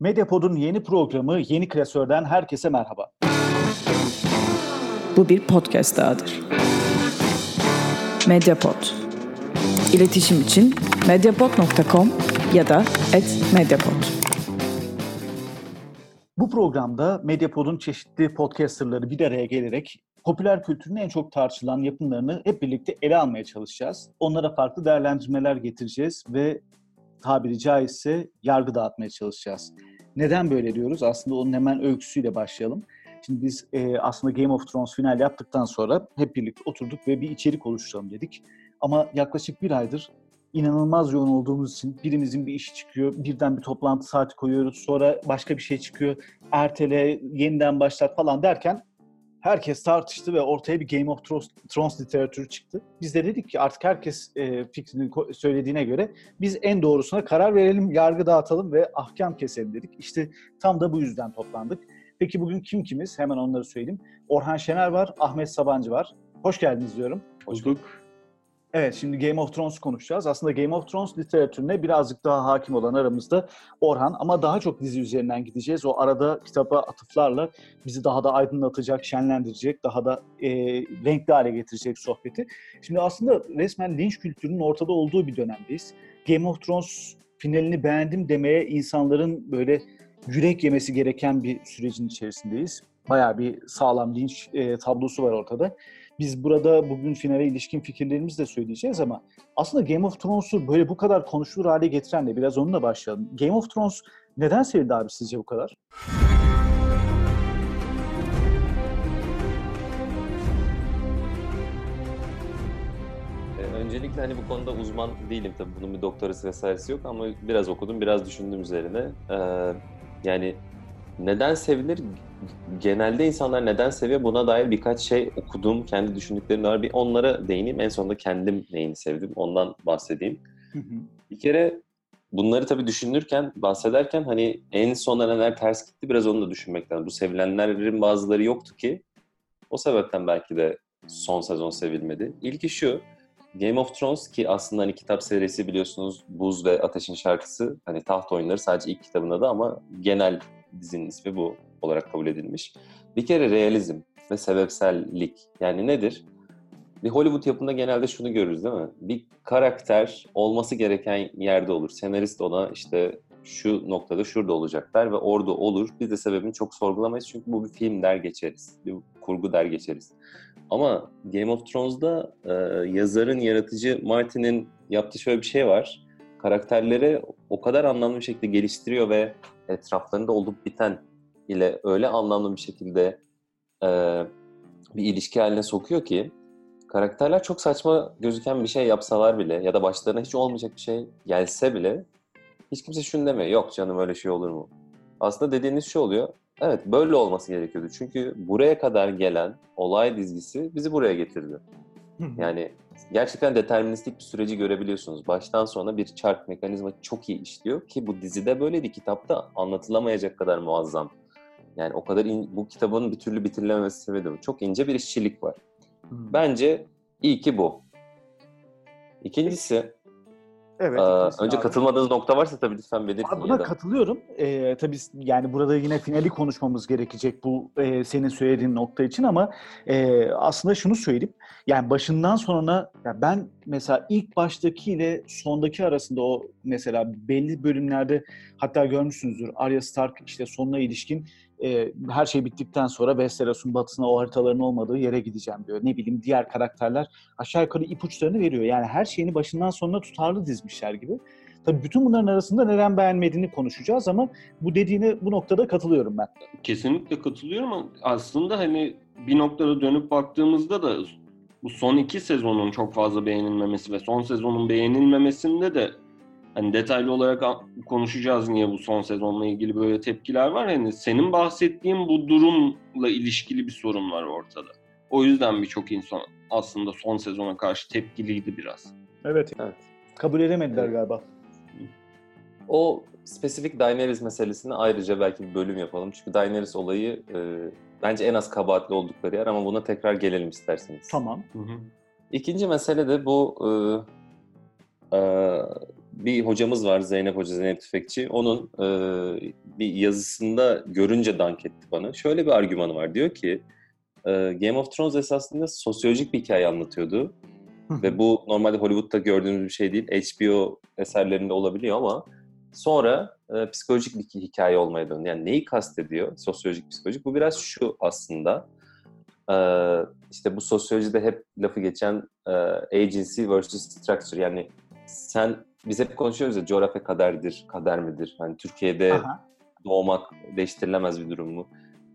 Medyapod'un yeni programı Yeni Klasör'den herkese merhaba. Bu bir podcast dahadır. Medyapod. İletişim için medyapod.com ya da @medyapod. Bu programda Medyapod'un çeşitli podcasterları bir araya gelerek popüler kültürün en çok tartışılan yapımlarını hep birlikte ele almaya çalışacağız. Onlara farklı değerlendirmeler getireceğiz ve tabiri caizse yargı dağıtmaya çalışacağız. Neden böyle diyoruz? Aslında onun hemen öyküsüyle başlayalım. Şimdi biz e, aslında Game of Thrones final yaptıktan sonra hep birlikte oturduk ve bir içerik oluşturalım dedik. Ama yaklaşık bir aydır inanılmaz yoğun olduğumuz için birimizin bir işi çıkıyor, birden bir toplantı saati koyuyoruz, sonra başka bir şey çıkıyor, ertele, yeniden başlat falan derken herkes tartıştı ve ortaya bir Game of Thrones, Thrones literatürü çıktı. Biz de dedik ki artık herkes e, fikrini söylediğine göre biz en doğrusuna karar verelim, yargı dağıtalım ve ahkam keselim dedik. İşte tam da bu yüzden toplandık. Peki bugün kim kimiz? Hemen onları söyleyeyim. Orhan Şener var, Ahmet Sabancı var. Hoş geldiniz diyorum. Hoş bulduk. Evet şimdi Game of Thrones konuşacağız. Aslında Game of Thrones literatürüne birazcık daha hakim olan aramızda Orhan ama daha çok dizi üzerinden gideceğiz. O arada kitaba atıflarla bizi daha da aydınlatacak, şenlendirecek, daha da e, renkli hale getirecek sohbeti. Şimdi aslında resmen linç kültürünün ortada olduğu bir dönemdeyiz. Game of Thrones finalini beğendim demeye insanların böyle yürek yemesi gereken bir sürecin içerisindeyiz. Bayağı bir sağlam linç e, tablosu var ortada. Biz burada bugün finale ilişkin fikirlerimizi de söyleyeceğiz ama aslında Game of Thrones'u böyle bu kadar konuşulur hale getiren de biraz onunla başlayalım. Game of Thrones neden sevildi abi sizce bu kadar? Ee, öncelikle hani bu konuda uzman değilim tabii bunun bir doktorası vesairesi yok ama biraz okudum, biraz düşündüm üzerine. Ee, yani neden sevilir? Genelde insanlar neden seviyor? Buna dair birkaç şey okudum, kendi düşündüklerim var. Bir onlara değineyim. En sonunda kendim neyini sevdim, ondan bahsedeyim. Bir kere bunları tabii düşünürken, bahsederken hani en sona neler ters gitti biraz onu da düşünmek lazım. Bu sevilenlerin bazıları yoktu ki o sebepten belki de son sezon sevilmedi. İlki şu, Game of Thrones ki aslında hani kitap serisi biliyorsunuz Buz ve Ateş'in şarkısı hani taht oyunları sadece ilk kitabında da ama genel dizinin ismi bu olarak kabul edilmiş. Bir kere realizm ve sebepsellik yani nedir? Bir Hollywood yapımında genelde şunu görürüz değil mi? Bir karakter olması gereken yerde olur. Senarist ona işte şu noktada şurada olacak der ve orada olur. Biz de sebebini çok sorgulamayız çünkü bu bir film der geçeriz. Bir kurgu der geçeriz. Ama Game of Thrones'da e, yazarın, yaratıcı Martin'in yaptığı şöyle bir şey var. Karakterleri o kadar anlamlı bir şekilde geliştiriyor ve etraflarında olup biten ile öyle anlamlı bir şekilde e, bir ilişki haline sokuyor ki karakterler çok saçma gözüken bir şey yapsalar bile ya da başlarına hiç olmayacak bir şey gelse bile hiç kimse şunu demiyor. Yok canım öyle şey olur mu? Aslında dediğiniz şu oluyor. Evet böyle olması gerekiyordu. Çünkü buraya kadar gelen olay dizgisi bizi buraya getirdi. Yani gerçekten deterministik bir süreci görebiliyorsunuz. Baştan sona bir çark mekanizma çok iyi işliyor ki bu dizide böyleydi. Kitapta anlatılamayacak kadar muazzam. Yani o kadar in, bu kitabın bir türlü bitirilememesi sebebi. Çok ince bir işçilik var. Bence iyi ki bu. İkincisi Evet. Aa, önce abi. katılmadığınız nokta varsa tabii lütfen belirtin. Buna katılıyorum. Ee, tabii yani burada yine finali konuşmamız gerekecek bu e, senin söylediğin nokta için ama e, aslında şunu söyleyeyim. Yani başından sonuna yani ben mesela ilk baştaki ile sondaki arasında o mesela belli bölümlerde hatta görmüşsünüzdür Arya Stark işte sonuna ilişkin e, her şey bittikten sonra Westeros'un batısına o haritaların olmadığı yere gideceğim diyor. Ne bileyim diğer karakterler aşağı yukarı ipuçlarını veriyor. Yani her şeyini başından sonuna tutarlı dizmişler gibi. Tabii bütün bunların arasında neden beğenmediğini konuşacağız ama bu dediğine bu noktada katılıyorum ben. Kesinlikle katılıyorum ama aslında hani bir noktada dönüp baktığımızda da bu son iki sezonun çok fazla beğenilmemesi ve son sezonun beğenilmemesinde de hani detaylı olarak konuşacağız niye bu son sezonla ilgili böyle tepkiler var. Hani senin bahsettiğin bu durumla ilişkili bir sorun var ortada. O yüzden birçok insan aslında son sezona karşı tepkiliydi biraz. Evet. evet. Kabul edemediler evet. galiba. O spesifik Daenerys meselesini ayrıca belki bir bölüm yapalım. Çünkü Daenerys olayı e, bence en az kabahatli oldukları yer ama buna tekrar gelelim isterseniz. Tamam. Hı hı. İkinci mesele de bu e, e, bir hocamız var Zeynep Hoca, Zeynep Tüfekçi. Onun e, bir yazısında görünce dank etti bana. Şöyle bir argümanı var. Diyor ki e, Game of Thrones esasında sosyolojik bir hikaye anlatıyordu. Ve bu normalde Hollywood'da gördüğümüz bir şey değil. HBO eserlerinde olabiliyor ama sonra e, psikolojik bir hikaye olmaya döndü. Yani neyi kastediyor sosyolojik psikolojik? Bu biraz şu aslında. E, işte bu sosyolojide hep lafı geçen e, agency versus structure. Yani sen biz hep konuşuyoruz ya coğrafya kaderdir, kader midir? Hani Türkiye'de Aha. doğmak değiştirilemez bir durum mu?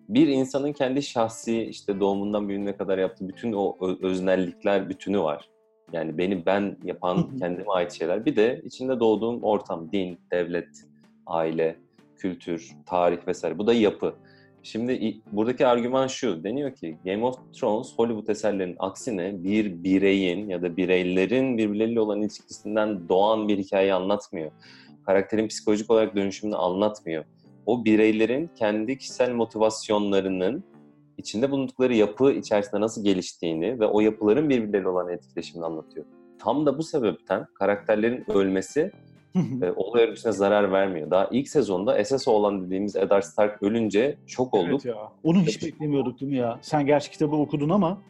Bir insanın kendi şahsi işte doğumundan büyüğüne kadar yaptığı bütün o öznellikler bütünü var. Yani beni ben yapan kendime ait şeyler. Bir de içinde doğduğum ortam, din, devlet, aile, kültür, tarih vesaire. Bu da yapı. Şimdi buradaki argüman şu. Deniyor ki Game of Thrones Hollywood eserlerinin aksine bir bireyin ya da bireylerin birbirleriyle olan ilişkisinden doğan bir hikaye anlatmıyor. Karakterin psikolojik olarak dönüşümünü anlatmıyor. O bireylerin kendi kişisel motivasyonlarının içinde bulundukları yapı içerisinde nasıl geliştiğini ve o yapıların birbirleriyle olan etkileşimini anlatıyor. Tam da bu sebepten karakterlerin ölmesi e, olay örgüsüne zarar vermiyor. Daha ilk sezonda esas olan dediğimiz Eddard Stark ölünce şok olduk. Evet ya. Onu hiç beklemiyorduk değil mi ya? Sen gerçi kitabı okudun ama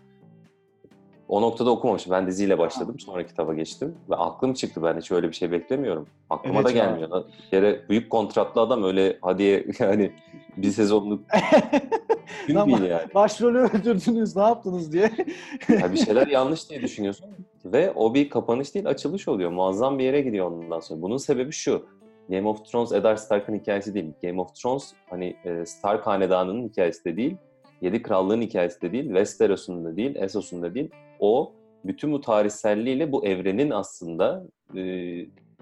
O noktada okumamışım. Ben diziyle başladım. Sonra kitaba geçtim. Ve aklım çıktı. Ben hiç öyle bir şey beklemiyorum. Aklıma Evet da gelmiyor. Bir kere büyük kontratlı adam öyle hadi yani bir sezonluk Ama- yani. başrolü öldürdünüz ne yaptınız diye. Ya bir şeyler yanlış diye düşünüyorsun. Ve o bir kapanış değil açılış oluyor. Muazzam bir yere gidiyor ondan sonra. Bunun sebebi şu. Game of Thrones Eddard Stark'ın hikayesi değil. Game of Thrones hani e, Stark hanedanının hikayesi de değil. Yedi Krallığın hikayesi de değil. Westeros'un da değil. Essos'un da değil. O bütün bu tarihselliğiyle bu evrenin aslında e,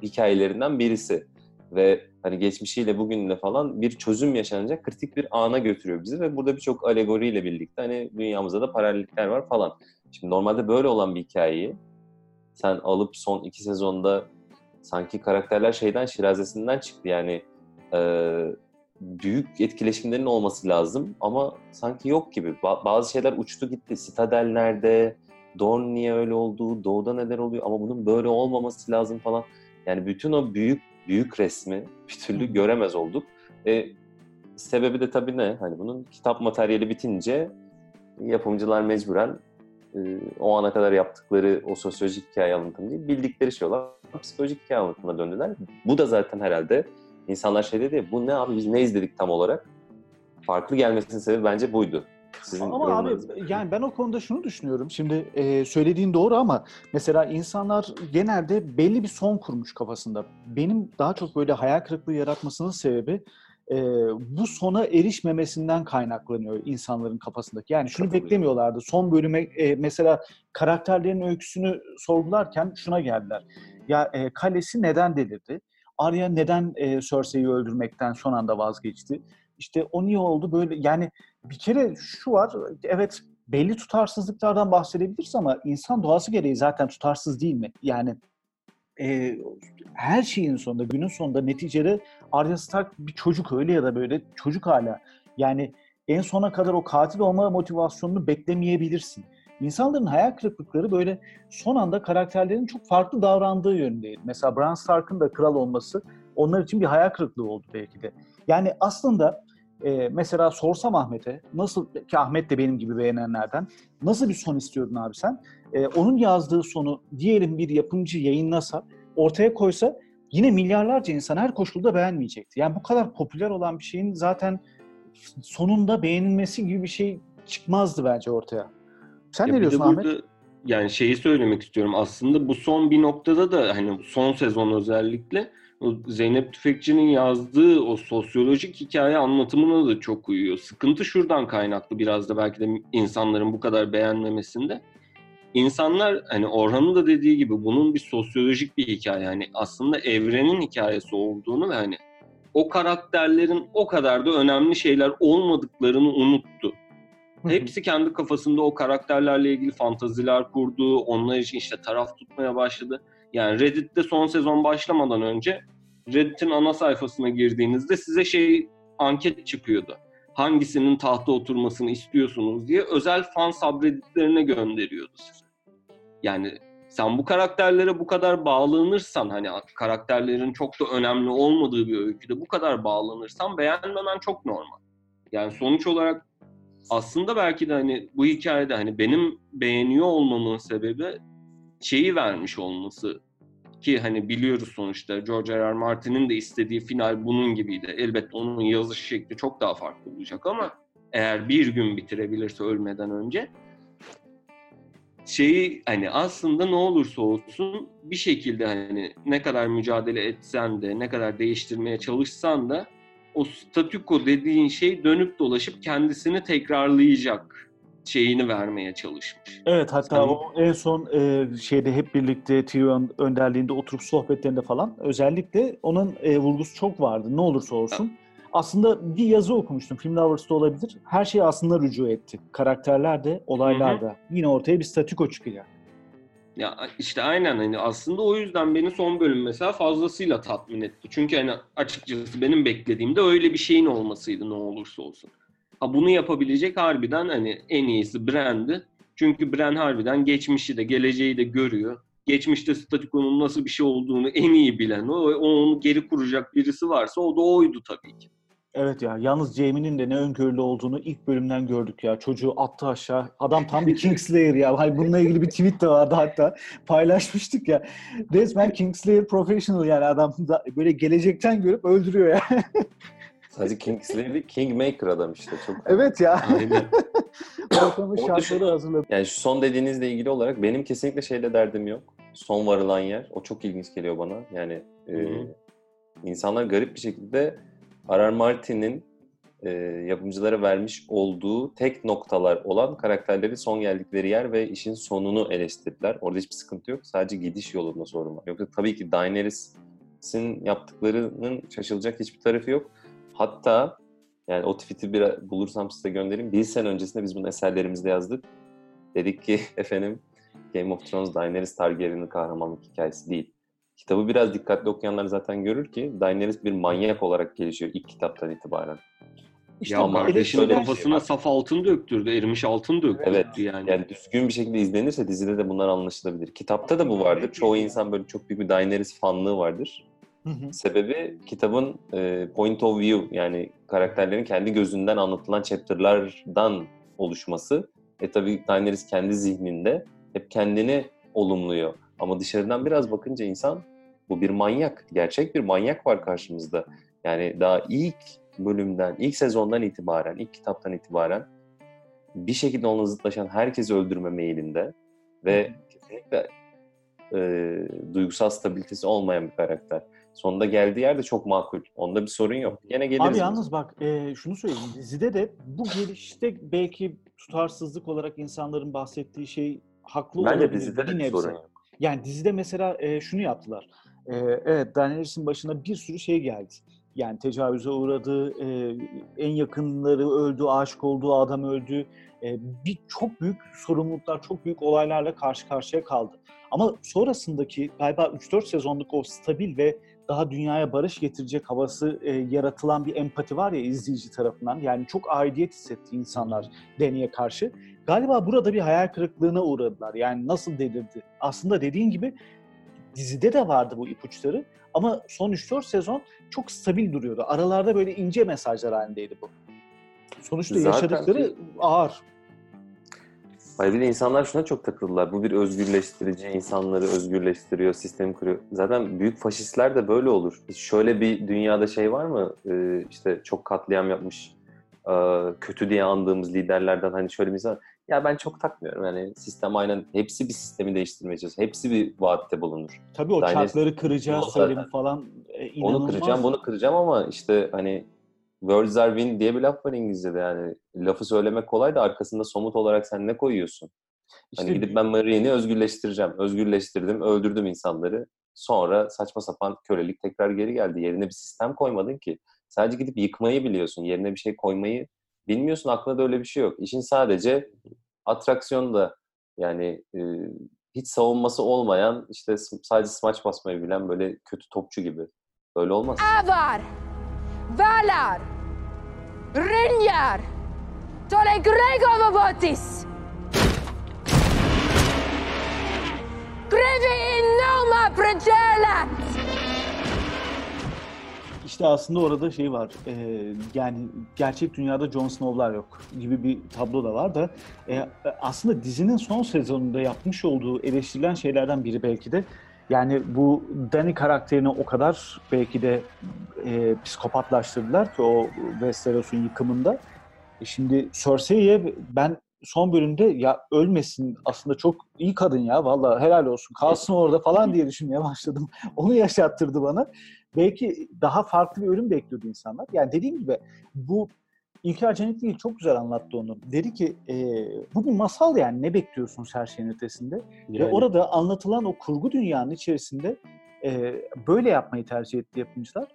hikayelerinden birisi. Ve hani geçmişiyle bugünle falan bir çözüm yaşanacak kritik bir ana götürüyor bizi ve burada birçok alegoriyle birlikte hani dünyamızda da paralellikler var falan. Şimdi normalde böyle olan bir hikayeyi sen alıp son iki sezonda sanki karakterler şeyden şirazesinden çıktı yani e, büyük etkileşimlerin olması lazım ama sanki yok gibi. Ba- bazı şeyler uçtu gitti. Citadel nerede? Dorne niye öyle oldu? Doğuda neler oluyor? Ama bunun böyle olmaması lazım falan. Yani bütün o büyük büyük resmi bir türlü göremez olduk. E, sebebi de tabii ne? Hani bunun kitap materyali bitince yapımcılar mecburen e, o ana kadar yaptıkları o sosyolojik hikaye anlatımı değil, bildikleri şey olan psikolojik hikaye anlatımına döndüler. Bu da zaten herhalde insanlar şey dedi ya, bu ne abi biz ne izledik tam olarak? Farklı gelmesinin sebebi bence buydu. Sizin Ama abi yani ben o konuda şunu düşünüyorum. Şimdi e, söylediğin doğru ama mesela insanlar genelde belli bir son kurmuş kafasında. Benim daha çok böyle hayal kırıklığı yaratmasının sebebi e, bu sona erişmemesinden kaynaklanıyor insanların kafasındaki. Yani şunu Katılıyorum. beklemiyorlardı. Son bölüme e, mesela karakterlerin öyküsünü sorgularken şuna geldiler. Ya e, kalesi neden delirdi? Arya neden e, Cersei'yi öldürmekten son anda vazgeçti? İşte o niye oldu böyle yani bir kere şu var, evet belli tutarsızlıklardan bahsedebiliriz ama insan doğası gereği zaten tutarsız değil mi? Yani e, her şeyin sonunda, günün sonunda neticede Arya Stark bir çocuk öyle ya da böyle çocuk hala. Yani en sona kadar o katil olma motivasyonunu beklemeyebilirsin. İnsanların hayal kırıklıkları böyle son anda karakterlerin çok farklı davrandığı yönündeydi. Mesela Bran Stark'ın da kral olması onlar için bir hayal kırıklığı oldu belki de. Yani aslında e, mesela sorsam Ahmet'e, nasıl ki Ahmet de benim gibi beğenenlerden, nasıl bir son istiyordun abi sen? E, onun yazdığı sonu diyelim bir yapımcı yayınlasa, ortaya koysa yine milyarlarca insan her koşulda beğenmeyecekti. Yani bu kadar popüler olan bir şeyin zaten sonunda beğenilmesi gibi bir şey çıkmazdı bence ortaya. Sen Ya ne diyorsun Ahmet? burada Yani şeyi söylemek istiyorum. Aslında bu son bir noktada da hani son sezon özellikle Zeynep Tüfekçi'nin yazdığı o sosyolojik hikaye anlatımına da çok uyuyor. Sıkıntı şuradan kaynaklı biraz da belki de insanların bu kadar beğenmemesinde. İnsanlar hani Orhan'ın da dediği gibi bunun bir sosyolojik bir hikaye. Yani aslında evrenin hikayesi olduğunu ve hani o karakterlerin o kadar da önemli şeyler olmadıklarını unuttu. Hepsi kendi kafasında o karakterlerle ilgili fantaziler kurdu. Onlar için işte taraf tutmaya başladı. Yani Reddit'te son sezon başlamadan önce Reddit'in ana sayfasına girdiğinizde size şey anket çıkıyordu. Hangisinin tahta oturmasını istiyorsunuz diye özel fan subredditlerine gönderiyordu size. Yani sen bu karakterlere bu kadar bağlanırsan hani karakterlerin çok da önemli olmadığı bir öyküde bu kadar bağlanırsan beğenmemen çok normal. Yani sonuç olarak aslında belki de hani bu hikayede hani benim beğeniyor olmamın sebebi şeyi vermiş olması ki hani biliyoruz sonuçta George R. R. Martin'in de istediği final bunun gibiydi. Elbette onun yazış şekli çok daha farklı olacak ama eğer bir gün bitirebilirse ölmeden önce şeyi hani aslında ne olursa olsun bir şekilde hani ne kadar mücadele etsen de ne kadar değiştirmeye çalışsan da o statüko dediğin şey dönüp dolaşıp kendisini tekrarlayacak şeyini vermeye çalışmış. Evet hatta Sen... o en son e, şeyde hep birlikte Tyrion önderliğinde oturup sohbetlerinde falan özellikle onun e, vurgusu çok vardı. Ne olursa olsun. Aslında bir yazı okumuştum. Film Lovers'da olabilir. Her şey aslında rücu etti. Karakterler de, olaylar da. Yine ortaya bir statüko çıkacak. Ya işte aynen hani aslında o yüzden beni son bölüm mesela fazlasıyla tatmin etti. Çünkü hani açıkçası benim beklediğimde öyle bir şeyin olmasıydı ne olursa olsun. Ha bunu yapabilecek harbiden hani en iyisi Brand'i. Çünkü Brand harbiden geçmişi de geleceği de görüyor. Geçmişte statükonun nasıl bir şey olduğunu en iyi bilen o, onu geri kuracak birisi varsa o da oydu tabii ki. Evet ya yalnız Jamie'nin de ne öngörülü olduğunu ilk bölümden gördük ya. Çocuğu attı aşağı. Adam tam bir Kingslayer ya. Hani bununla ilgili bir tweet de vardı hatta. Paylaşmıştık ya. Resmen Kingslayer professional yani adam da böyle gelecekten görüp öldürüyor ya. Sadece Kingslayer değil, Kingmaker adam işte. Çok evet ya. Aynen. Ortamı şartları hazırladı. Yani şu son dediğinizle ilgili olarak benim kesinlikle şeyle derdim yok. Son varılan yer. O çok ilginç geliyor bana. Yani e, insanlar garip bir şekilde R.R. Martin'in e, yapımcılara vermiş olduğu tek noktalar olan karakterleri son geldikleri yer ve işin sonunu eleştirdiler. Orada hiçbir sıkıntı yok. Sadece gidiş yolunda sorun var. Yoksa tabii ki Daenerys'in yaptıklarının şaşılacak hiçbir tarafı yok. Hatta yani o tweet'i bir bulursam size göndereyim. Bir sene öncesinde biz bunu eserlerimizde yazdık. Dedik ki efendim Game of Thrones Daenerys Targaryen'in kahramanlık hikayesi değil. Kitabı biraz dikkatli okuyanlar zaten görür ki Daenerys bir manyak olarak gelişiyor ilk kitaptan itibaren. İşte ya kardeşinin kafasına şey saf altın döktürdü, erimiş altın döktürdü evet, yani. Yani düzgün bir şekilde izlenirse dizide de bunlar anlaşılabilir. Kitapta da bu vardır. Çoğu insan böyle çok büyük bir Daenerys fanlığı vardır. Hı hı. Sebebi kitabın e, point of view yani karakterlerin kendi gözünden anlatılan chapter'lardan oluşması. E tabi Daenerys kendi zihninde hep kendini olumluyor. Ama dışarıdan biraz bakınca insan bu bir manyak. Gerçek bir manyak var karşımızda. Yani daha ilk bölümden, ilk sezondan itibaren, ilk kitaptan itibaren bir şekilde onunla zıtlaşan herkesi öldürme meyilinde ve kesinlikle e, duygusal stabilitesi olmayan bir karakter. Sonunda geldiği yerde çok makul. Onda bir sorun yok. Yine geliriz. Abi yalnız biz. bak e, şunu söyleyeyim. Dizide de bu gelişte belki tutarsızlık olarak insanların bahsettiği şey haklı Bence olabilir. dizide de bir sorun yok. Yani dizide mesela e, şunu yaptılar. Evet Daenerys'in başına bir sürü şey geldi. Yani tecavüze uğradı, e, en yakınları öldü, aşık olduğu adam öldü. E, bir çok büyük sorumluluklar, çok büyük olaylarla karşı karşıya kaldı. Ama sonrasındaki galiba 3-4 sezonluk o stabil ve daha dünyaya barış getirecek havası e, yaratılan bir empati var ya izleyici tarafından. Yani çok aidiyet hissetti insanlar Deni'ye karşı. Galiba burada bir hayal kırıklığına uğradılar. Yani nasıl delirdi? Aslında dediğin gibi dizide de vardı bu ipuçları ama son 3-4 sezon çok stabil duruyordu. Aralarda böyle ince mesajlar halindeydi bu. Sonuçta Zaten yaşadıkları ağır. Hayır bir de insanlar şuna çok takıldılar. Bu bir özgürleştirici, insanları özgürleştiriyor, sistemi kuruyor. Zaten büyük faşistler de böyle olur. Şöyle bir dünyada şey var mı? Ee, işte çok katliam yapmış, e, kötü diye andığımız liderlerden hani şöyle bir insan ya ben çok takmıyorum. Yani sistem aynen hepsi bir sistemi değiştirmeye çalışıyor. Hepsi bir vaatte bulunur. Tabii o Daenerys, çarkları kıracağız söylemi falan e, inanılmaz. Onu kıracağım, bunu kıracağım ama işte hani words are win diye bir laf var İngilizce'de yani. Lafı söylemek kolay da arkasında somut olarak sen ne koyuyorsun? İşte, hani gidip ben Marine'i özgürleştireceğim. Özgürleştirdim, öldürdüm insanları. Sonra saçma sapan kölelik tekrar geri geldi. Yerine bir sistem koymadın ki. Sadece gidip yıkmayı biliyorsun. Yerine bir şey koymayı bilmiyorsun. Aklında da öyle bir şey yok. İşin sadece atraksiyon da yani e, hiç savunması olmayan işte sadece smaç basmayı bilen böyle kötü topçu gibi. Böyle olmaz. Avar! Valar! Rinjar! Tole Gregovobotis! scrivi il nome Pregela! İşte aslında orada şey var. e, yani gerçek dünyada Jon Snow'lar yok gibi bir tablo da var da e, aslında dizinin son sezonunda yapmış olduğu eleştirilen şeylerden biri belki de yani bu Dany karakterini o kadar belki de e, psikopatlaştırdılar ki o Westeros'un yıkımında. E şimdi Cersei'ye ben son bölümde ya ölmesin aslında çok iyi kadın ya vallahi helal olsun kalsın orada falan diye düşünmeye başladım. Onu yaşattırdı bana. Belki daha farklı bir ölüm bekliyordu insanlar. Yani dediğim gibi bu İlker Cenetli çok güzel anlattı onu. Dedi ki e, bu bir masal yani ne bekliyorsunuz her şeyin ötesinde? Ve Yani orada anlatılan o kurgu dünyanın içerisinde e, böyle yapmayı tercih etti yapımcılar.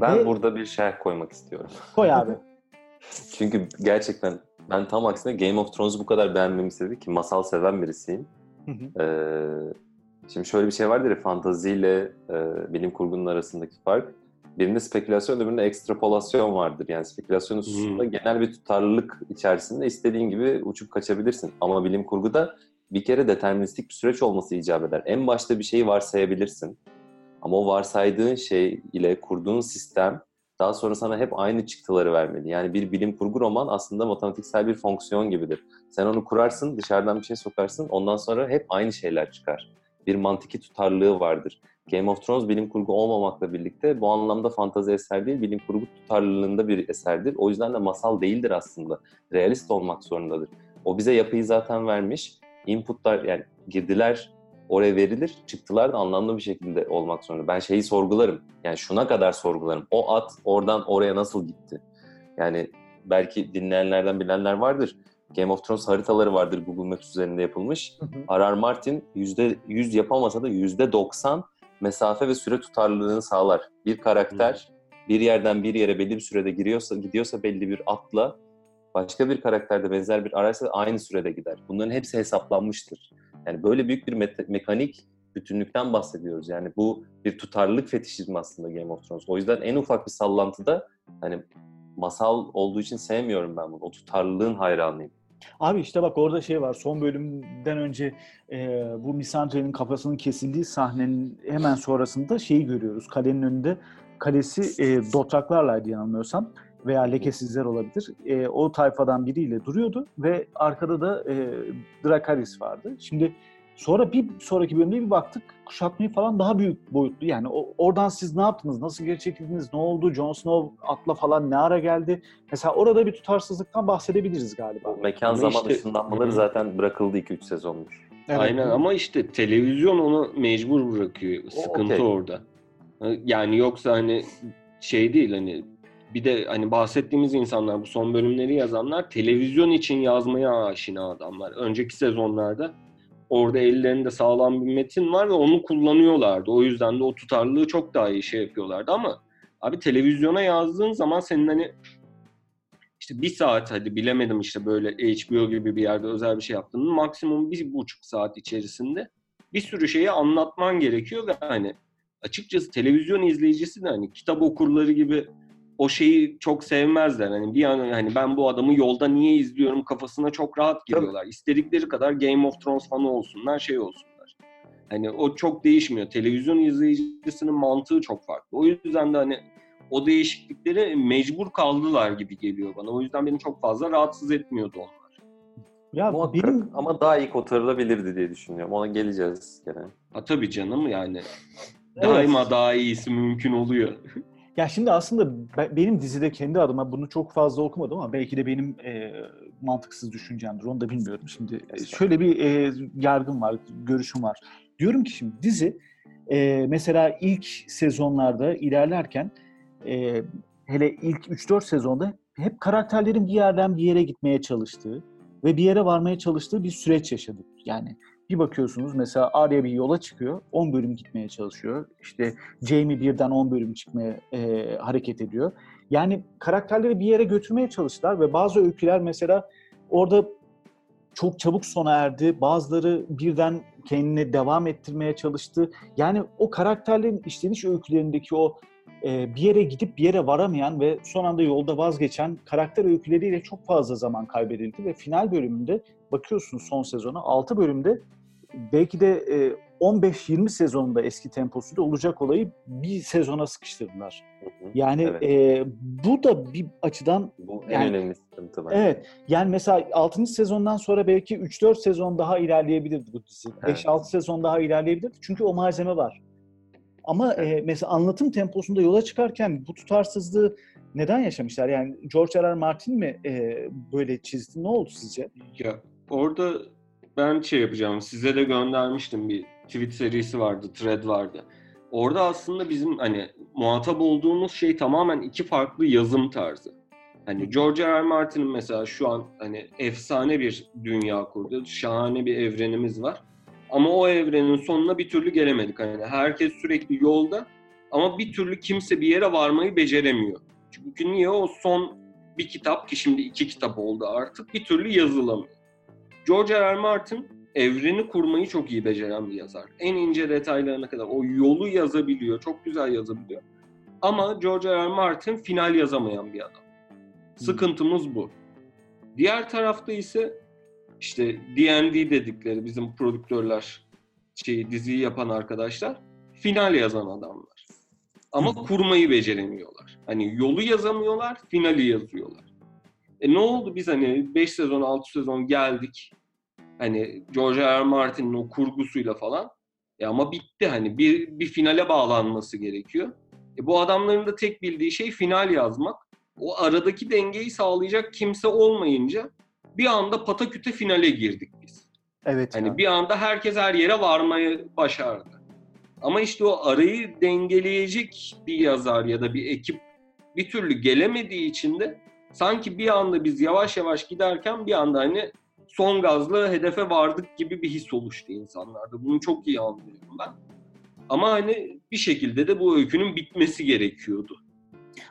Ben Ve- burada bir şerh koymak istiyorum. Koy abi. Çünkü gerçekten ben tam aksine Game of Thrones'u bu kadar beğenmemi istedi ki masal seven birisiyim. Hı hı. Ee, şimdi şöyle bir şey vardır ya fantaziyle e, bilim kurgunun arasındaki fark. Birinde spekülasyon, öbüründe ekstrapolasyon vardır. Yani spekülasyon hususunda genel bir tutarlılık içerisinde istediğin gibi uçup kaçabilirsin. Ama bilim kurguda bir kere deterministik bir süreç olması icap eder. En başta bir şeyi varsayabilirsin. Ama o varsaydığın şey ile kurduğun sistem daha sonra sana hep aynı çıktıları vermeli. Yani bir bilim kurgu roman aslında matematiksel bir fonksiyon gibidir. Sen onu kurarsın, dışarıdan bir şey sokarsın, ondan sonra hep aynı şeyler çıkar. Bir mantiki tutarlılığı vardır. Game of Thrones bilim kurgu olmamakla birlikte bu anlamda fantazi eser değil, bilim kurgu tutarlılığında bir eserdir. O yüzden de masal değildir aslında. Realist olmak zorundadır. O bize yapıyı zaten vermiş. Inputlar yani girdiler oraya verilir, çıktılar da anlamlı bir şekilde olmak zorunda. Ben şeyi sorgularım. Yani şuna kadar sorgularım. O at oradan oraya nasıl gitti? Yani belki dinleyenlerden bilenler vardır. Game of Thrones haritaları vardır Google Maps üzerinde yapılmış. R.R. Martin %100 yapamasa da %90 mesafe ve süre tutarlılığını sağlar. Bir karakter bir yerden bir yere belli bir sürede giriyorsa, gidiyorsa belli bir atla başka bir karakterde benzer bir araysa aynı sürede gider. Bunların hepsi hesaplanmıştır. Yani böyle büyük bir me- mekanik bütünlükten bahsediyoruz. Yani bu bir tutarlılık fetişizmi aslında Game of Thrones. O yüzden en ufak bir sallantıda hani masal olduğu için sevmiyorum ben bunu. O tutarlılığın hayranıyım. Abi işte bak orada şey var. Son bölümden önce e, bu Misandre'nin kafasının kesildiği sahnenin hemen sonrasında şeyi görüyoruz. Kalenin önünde kalesi e, dotraklarlaydı yanılmıyorsam veya lekesizler olabilir. E, o tayfadan biriyle duruyordu ve arkada da e, Dracarys vardı. Şimdi sonra bir sonraki bölümde bir baktık kuşatmayı falan daha büyük boyutlu. Yani o, oradan siz ne yaptınız? Nasıl geri çekildiniz? Ne oldu? Jon Snow atla falan ne ara geldi? Mesela orada bir tutarsızlıktan bahsedebiliriz galiba. O mekan Ama zaman işte- ışınlanmaları zaten bırakıldı 2-3 sezondur. Evet. Aynen ama işte televizyon onu mecbur bırakıyor. Sıkıntı okey. orada. Yani yoksa hani şey değil hani bir de hani bahsettiğimiz insanlar bu son bölümleri yazanlar televizyon için yazmaya aşina adamlar. Önceki sezonlarda orada ellerinde sağlam bir metin var ve onu kullanıyorlardı. O yüzden de o tutarlılığı çok daha iyi şey yapıyorlardı ama abi televizyona yazdığın zaman senin hani işte bir saat hadi bilemedim işte böyle HBO gibi bir yerde özel bir şey yaptığını maksimum bir buçuk saat içerisinde bir sürü şeyi anlatman gerekiyor ve hani açıkçası televizyon izleyicisi de hani kitap okurları gibi o şeyi çok sevmezler. Hani bir an hani ben bu adamı yolda niye izliyorum kafasına çok rahat giriyorlar. İstedikleri kadar Game of Thrones fanı olsunlar, şey olsunlar. Hani o çok değişmiyor. Televizyon izleyicisinin mantığı çok farklı. O yüzden de hani o değişiklikleri mecbur kaldılar gibi geliyor bana. O yüzden beni çok fazla rahatsız etmiyordu onlar. Ya Muhakkak benim ama daha iyi kotarılabilirdi diye düşünüyorum. Ona geleceğiz gene. Ha tabii canım yani Evet. daima daha iyisi mümkün oluyor. Ya şimdi aslında be- benim dizide kendi adıma bunu çok fazla okumadım ama belki de benim e, mantıksız düşüncemdir. Onu da bilmiyorum. Şimdi e, şöyle bir e, yargım var, görüşüm var. Diyorum ki şimdi dizi e, mesela ilk sezonlarda ilerlerken e, hele ilk 3-4 sezonda hep karakterlerin bir yerden bir yere gitmeye çalıştığı ve bir yere varmaya çalıştığı bir süreç yaşadık. Yani bir bakıyorsunuz mesela Arya bir yola çıkıyor, 10 bölüm gitmeye çalışıyor. İşte Jamie birden 10 bölüm çıkmaya e, hareket ediyor. Yani karakterleri bir yere götürmeye çalıştılar ve bazı öyküler mesela orada çok çabuk sona erdi. Bazıları birden kendini devam ettirmeye çalıştı. Yani o karakterlerin işleniş öykülerindeki o e, bir yere gidip bir yere varamayan ve son anda yolda vazgeçen karakter öyküleriyle çok fazla zaman kaybedildi ve final bölümünde bakıyorsun son sezona 6 bölümde belki de e, 15-20 sezonunda eski temposuyla olacak olayı bir sezona sıkıştırdılar. Hı hı. Yani Evet. e, bu da bir açıdan Bu yani- en önemli sıkıntı bence. evet yani mesela 6. sezondan sonra belki 3-4 sezon daha ilerleyebilirdi bu dizi. Evet. 5-6 sezon daha ilerleyebilirdi çünkü o malzeme var. Ama e, mesela anlatım temposunda yola çıkarken bu tutarsızlığı neden yaşamışlar? Yani George R. R. Martin mi e, böyle çizdi? Ne oldu sizce? Ya orada ben şey yapacağım. Size de göndermiştim bir tweet serisi vardı, thread vardı. Orada aslında bizim hani muhatap olduğumuz şey tamamen iki farklı yazım tarzı. Hani George R. R. Martin'in mesela şu an hani efsane bir dünya kurdu. Şahane bir evrenimiz var. Ama o evrenin sonuna bir türlü gelemedik. Hani herkes sürekli yolda ama bir türlü kimse bir yere varmayı beceremiyor. Çünkü niye o son bir kitap ki şimdi iki kitap oldu artık bir türlü yazılamıyor. George R. R. Martin evreni kurmayı çok iyi beceren bir yazar. En ince detaylarına kadar o yolu yazabiliyor, çok güzel yazabiliyor. Ama George R. R. Martin final yazamayan bir adam. Sıkıntımız bu. Diğer tarafta ise işte D&D dedikleri bizim prodüktörler, şey diziyi yapan arkadaşlar final yazan adamlar. Ama Hı. kurmayı beceremiyorlar. Hani yolu yazamıyorlar, finali yazıyorlar. E ne oldu biz hani 5 sezon 6 sezon geldik. Hani George R. R. Martin'in o kurgusuyla falan. E ama bitti hani bir, bir finale bağlanması gerekiyor. E bu adamların da tek bildiği şey final yazmak. O aradaki dengeyi sağlayacak kimse olmayınca bir anda pataküte finale girdik biz. Evet. Hani ya. bir anda herkes her yere varmayı başardı. Ama işte o arayı dengeleyecek bir yazar ya da bir ekip bir türlü gelemediği için de sanki bir anda biz yavaş yavaş giderken bir anda hani son gazla hedefe vardık gibi bir his oluştu insanlarda. Bunu çok iyi anlıyorum ben. Ama hani bir şekilde de bu öykünün bitmesi gerekiyordu.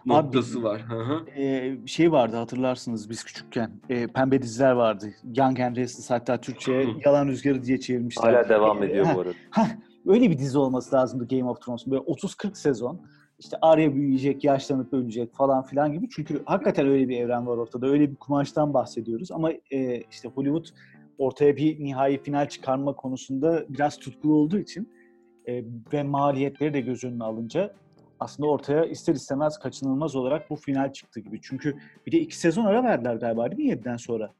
Noktası var. Hı hı. Ee, şey vardı hatırlarsınız biz küçükken. Ee, pembe diziler vardı. Young and Restless hatta Türkçe'ye. Yalan Rüzgarı diye çevirmişler. Hala devam ediyor heh, bu arada. Heh, öyle bir dizi olması lazımdı Game of Thrones. Böyle 30-40 sezon. İşte Arya büyüyecek, yaşlanıp ölecek falan filan gibi. Çünkü hakikaten öyle bir evren var ortada. Öyle bir kumaştan bahsediyoruz. Ama e, işte Hollywood ortaya bir nihai final çıkarma konusunda biraz tutkulu olduğu için e, ve maliyetleri de göz önüne alınca aslında ortaya ister istemez kaçınılmaz olarak bu final çıktı gibi. Çünkü bir de iki sezon ara verdiler galiba değil mi 7'den sonra?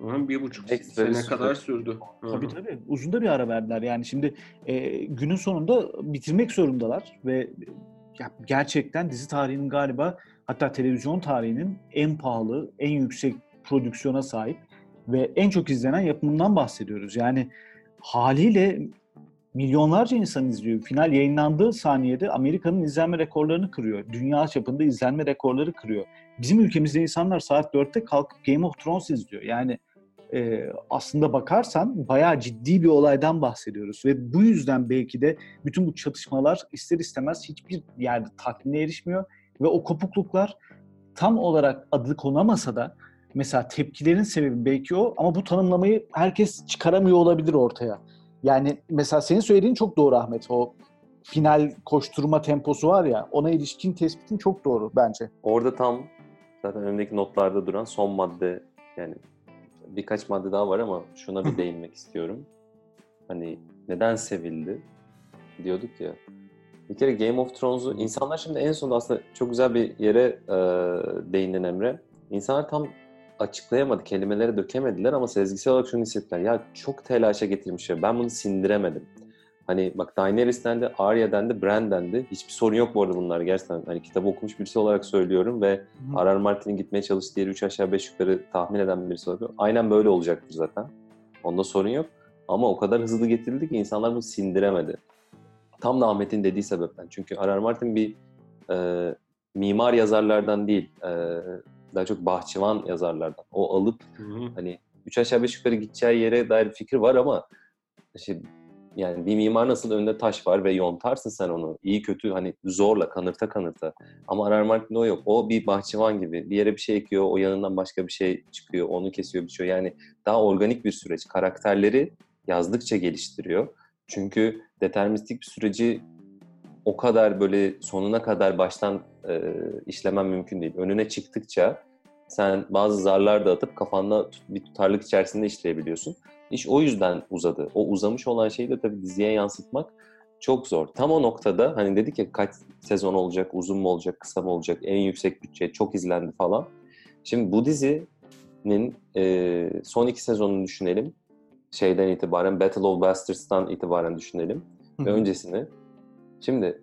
Bir buçuk Ekstra sene süre. kadar sürdü. Hı. Tabii tabii. Uzun da bir ara verdiler. Yani şimdi e, günün sonunda bitirmek zorundalar ve ya, gerçekten dizi tarihinin galiba hatta televizyon tarihinin en pahalı, en yüksek prodüksiyona sahip ve en çok izlenen yapımından bahsediyoruz. Yani haliyle milyonlarca insan izliyor. Final yayınlandığı saniyede Amerika'nın izlenme rekorlarını kırıyor. Dünya çapında izlenme rekorları kırıyor. Bizim ülkemizde insanlar saat 4'te kalkıp Game of Thrones izliyor. Yani e, aslında bakarsan bayağı ciddi bir olaydan bahsediyoruz. Ve bu yüzden belki de bütün bu çatışmalar ister istemez hiçbir yerde tatmine erişmiyor. Ve o kopukluklar tam olarak adı konamasa da mesela tepkilerin sebebi belki o ama bu tanımlamayı herkes çıkaramıyor olabilir ortaya. Yani mesela senin söylediğin çok doğru Ahmet. O final koşturma temposu var ya ona ilişkin tespitin çok doğru bence. Orada tam zaten önümdeki notlarda duran son madde yani birkaç madde daha var ama şuna bir değinmek istiyorum. Hani neden sevildi diyorduk ya. Bir kere Game of Thrones'u insanlar şimdi en sonunda aslında çok güzel bir yere e, değindin Emre. İnsanlar tam açıklayamadı, kelimelere dökemediler ama sezgisel olarak şunu hissettiler. Ya çok telaşa getirmiş ya ben bunu sindiremedim. Hani bak Daenerys dendi, Arya dendi, Bran dendi. Hiçbir sorun yok bu arada bunlar gerçekten. Hani kitabı okumuş birisi olarak söylüyorum ve R.R. Martin'in gitmeye çalıştığı yeri 3 aşağı 5 yukarı tahmin eden birisi olarak. Aynen böyle olacaktır zaten. Onda sorun yok. Ama o kadar hızlı getirildi ki insanlar bunu sindiremedi. Tam da Ahmet'in dediği sebepten. Çünkü R.R. Martin bir e, mimar yazarlardan değil, e, daha çok bahçıvan yazarlardan. O alıp Hı hı. hani üç aşağı beş yukarı gideceği yere dair bir fikir var ama işte yani bir mimar nasıl önünde taş var ve yontarsın sen onu iyi kötü hani zorla kanırta kanırta ama R.R. Martin'de o yok. O bir bahçıvan gibi bir yere bir şey ekiyor o yanından başka bir şey çıkıyor onu kesiyor biçiyor yani daha organik bir süreç. Karakterleri yazdıkça geliştiriyor. Çünkü deterministik bir süreci o kadar böyle sonuna kadar baştan e, işlemen mümkün değil. Önüne çıktıkça sen bazı zarlar da atıp kafanda bir tutarlık içerisinde işleyebiliyorsun. İş o yüzden uzadı. O uzamış olan şeyi de tabii diziye yansıtmak çok zor. Tam o noktada hani dedik ya kaç sezon olacak, uzun mu olacak, kısa mı olacak, en yüksek bütçe, çok izlendi falan. Şimdi bu dizinin e, son iki sezonunu düşünelim. Şeyden itibaren, Battle of Bastards'tan itibaren düşünelim. Hı Ve öncesini. Şimdi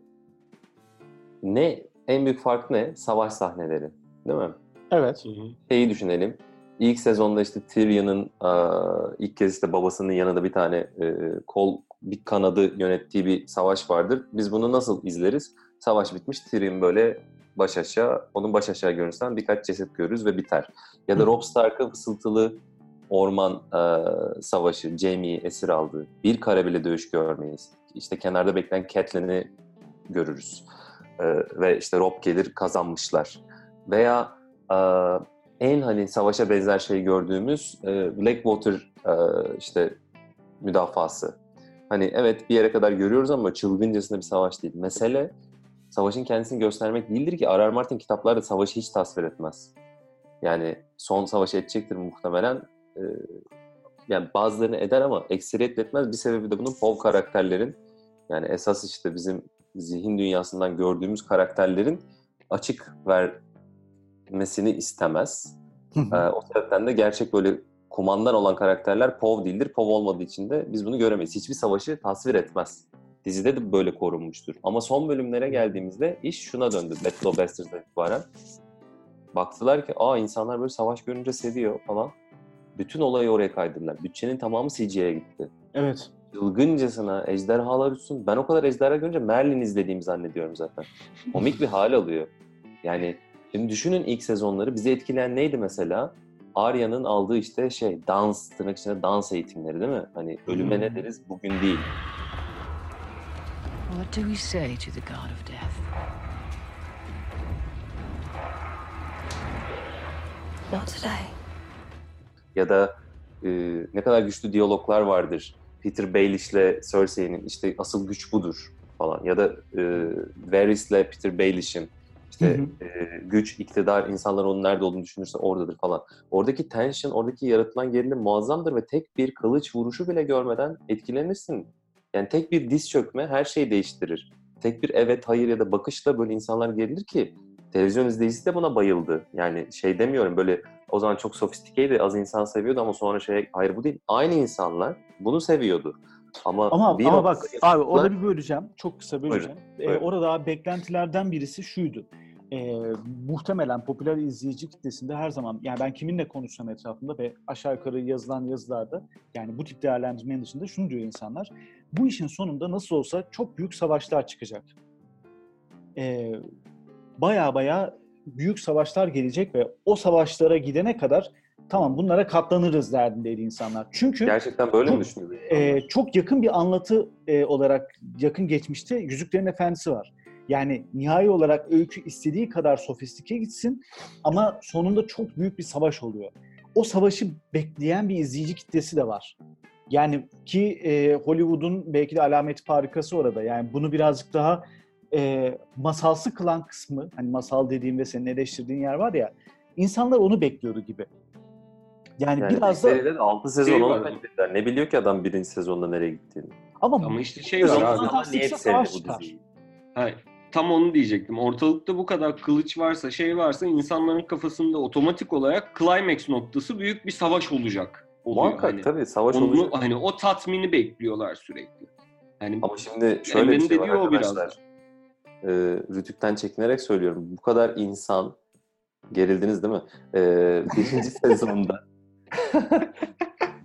ne en büyük fark ne? Savaş sahneleri. Değil mi? Evet. Şeyi düşünelim. İlk sezonda işte Tyrion'un eee, ilk kez işte babasının yanında bir tane eee, kol bir kanadı yönettiği bir savaş vardır. Biz bunu nasıl izleriz? Savaş bitmiş, Tyrion böyle baş aşağı, onun baş aşağı görüntüsünden birkaç ceset görürüz ve biter. Ya da. Robb Stark'ın fısıltılı orman eee, savaşı, Jaime'yi esir aldığı, bir kare bile dövüş görmeyiz. İşte kenarda bekleyen Catelyn'i görürüz. Eee, ve işte Robb gelir kazanmışlar. Veya eee, en hani savaşa benzer şey gördüğümüz e, Blackwater e, işte müdafası. Hani evet bir yere kadar görüyoruz ama çılgıncasına bir savaş değil. Mesele savaşın kendisini göstermek değildir ki R.R. Martin kitaplarda savaşı hiç tasvir etmez. Yani son savaşı edecektir muhtemelen. E, yani bazılarını eder ama ekseriyetle etmez. Bir sebebi de bunun Pov karakterlerin yani esas işte bizim zihin dünyasından gördüğümüz karakterlerin açık vermesini istemez. Ee, o sebepten de gerçek böyle kumandan olan karakterler POV değildir. POV olmadığı için de biz bunu göremeyiz. Hiçbir savaşı tasvir etmez. Dizide de böyle korunmuştur. Ama son bölümlere geldiğimizde iş şuna döndü. Battle of Bastards'dan itibaren. Baktılar ki aa insanlar böyle savaş görünce seviyor falan. Bütün olayı oraya kaydırdılar. Bütçenin tamamı CGI'ye gitti. Evet. Çılgıncasına ejderhalar uçsun. Ben o kadar ejderha görünce Merlin izlediğimi zannediyorum zaten. Komik bir hal alıyor. Yani şimdi düşünün ilk sezonları bizi etkileyen neydi mesela? Arya'nın aldığı işte şey dans, tırnak içinde dans eğitimleri değil mi? Hani ölüme ne deriz bugün değil. What do we say to the god of death? Not today. Ya da e, ne kadar güçlü diyaloglar vardır. Peter Baelish'le Cersei'nin işte asıl güç budur falan. Ya da e, Varys'le Peter Baelish'in işte Hı e, güç, iktidar, insanlar onun nerede olduğunu düşünürse oradadır falan. Oradaki tension, oradaki yaratılan gerilim muazzamdır ve tek bir kılıç vuruşu bile görmeden etkilenirsin. Yani tek bir diz çökme her şeyi değiştirir. Tek bir evet, hayır ya da bakışla böyle insanlar gerilir ki televizyon izleyicisi de buna bayıldı. Yani şey demiyorum böyle o zaman çok sofistikeydi, az insan seviyordu ama sonra şey hayır bu değil. Aynı insanlar bunu seviyordu. Ama, Ama, bir ama bak abi orada bir böleceğim. Çok kısa böleceğim. Ee, buyurun. orada beklentilerden birisi şuydu. Ee, muhtemelen popüler izleyici kitlesinde her zaman yani ben kiminle konuşsam etrafında ve aşağı yukarı yazılan yazılarda yani bu tip değerlendirmenin dışında şunu diyor insanlar. Bu işin sonunda nasıl olsa çok büyük savaşlar çıkacak. Ee, baya baya büyük savaşlar gelecek ve o savaşlara gidene kadar tamam bunlara katlanırız derdindeydi insanlar. Çünkü gerçekten böyle mi Çok- düşünüyorsun? e, çok yakın bir anlatı e, olarak yakın geçmişte Yüzüklerin Efendisi var. Yani nihai olarak öykü istediği kadar sofistike gitsin ama sonunda çok büyük bir savaş oluyor. O savaşı bekleyen bir izleyici kitlesi de var. Yani ki e, Hollywood'un belki de alameti farikası orada. Yani bunu birazcık daha e, masalsı kılan kısmı, hani masal dediğim ve senin eleştirdiğin yer var ya, insanlar onu bekliyordu gibi. Yani, Yani biraz da seride de 6 sezon Şey beklediler. Ne biliyor ki adam birinci sezonda nereye gittiğini. ama, Ama işte şey var abi. niye sevdi bu diziyi? Ha, tam onu diyecektim. Ortalıkta bu kadar kılıç varsa, şey varsa insanların kafasında otomatik olarak climax noktası büyük bir savaş olacak. oluyor. Muhakkak Hani tabii savaş onu, olacak. hani o tatmini bekliyorlar sürekli. Hani Ama şimdi şöyle bir şey var o biraz Ee, Rütük'ten çekinerek söylüyorum. Bu kadar insan gerildiniz değil mi? Ee, birinci sezonda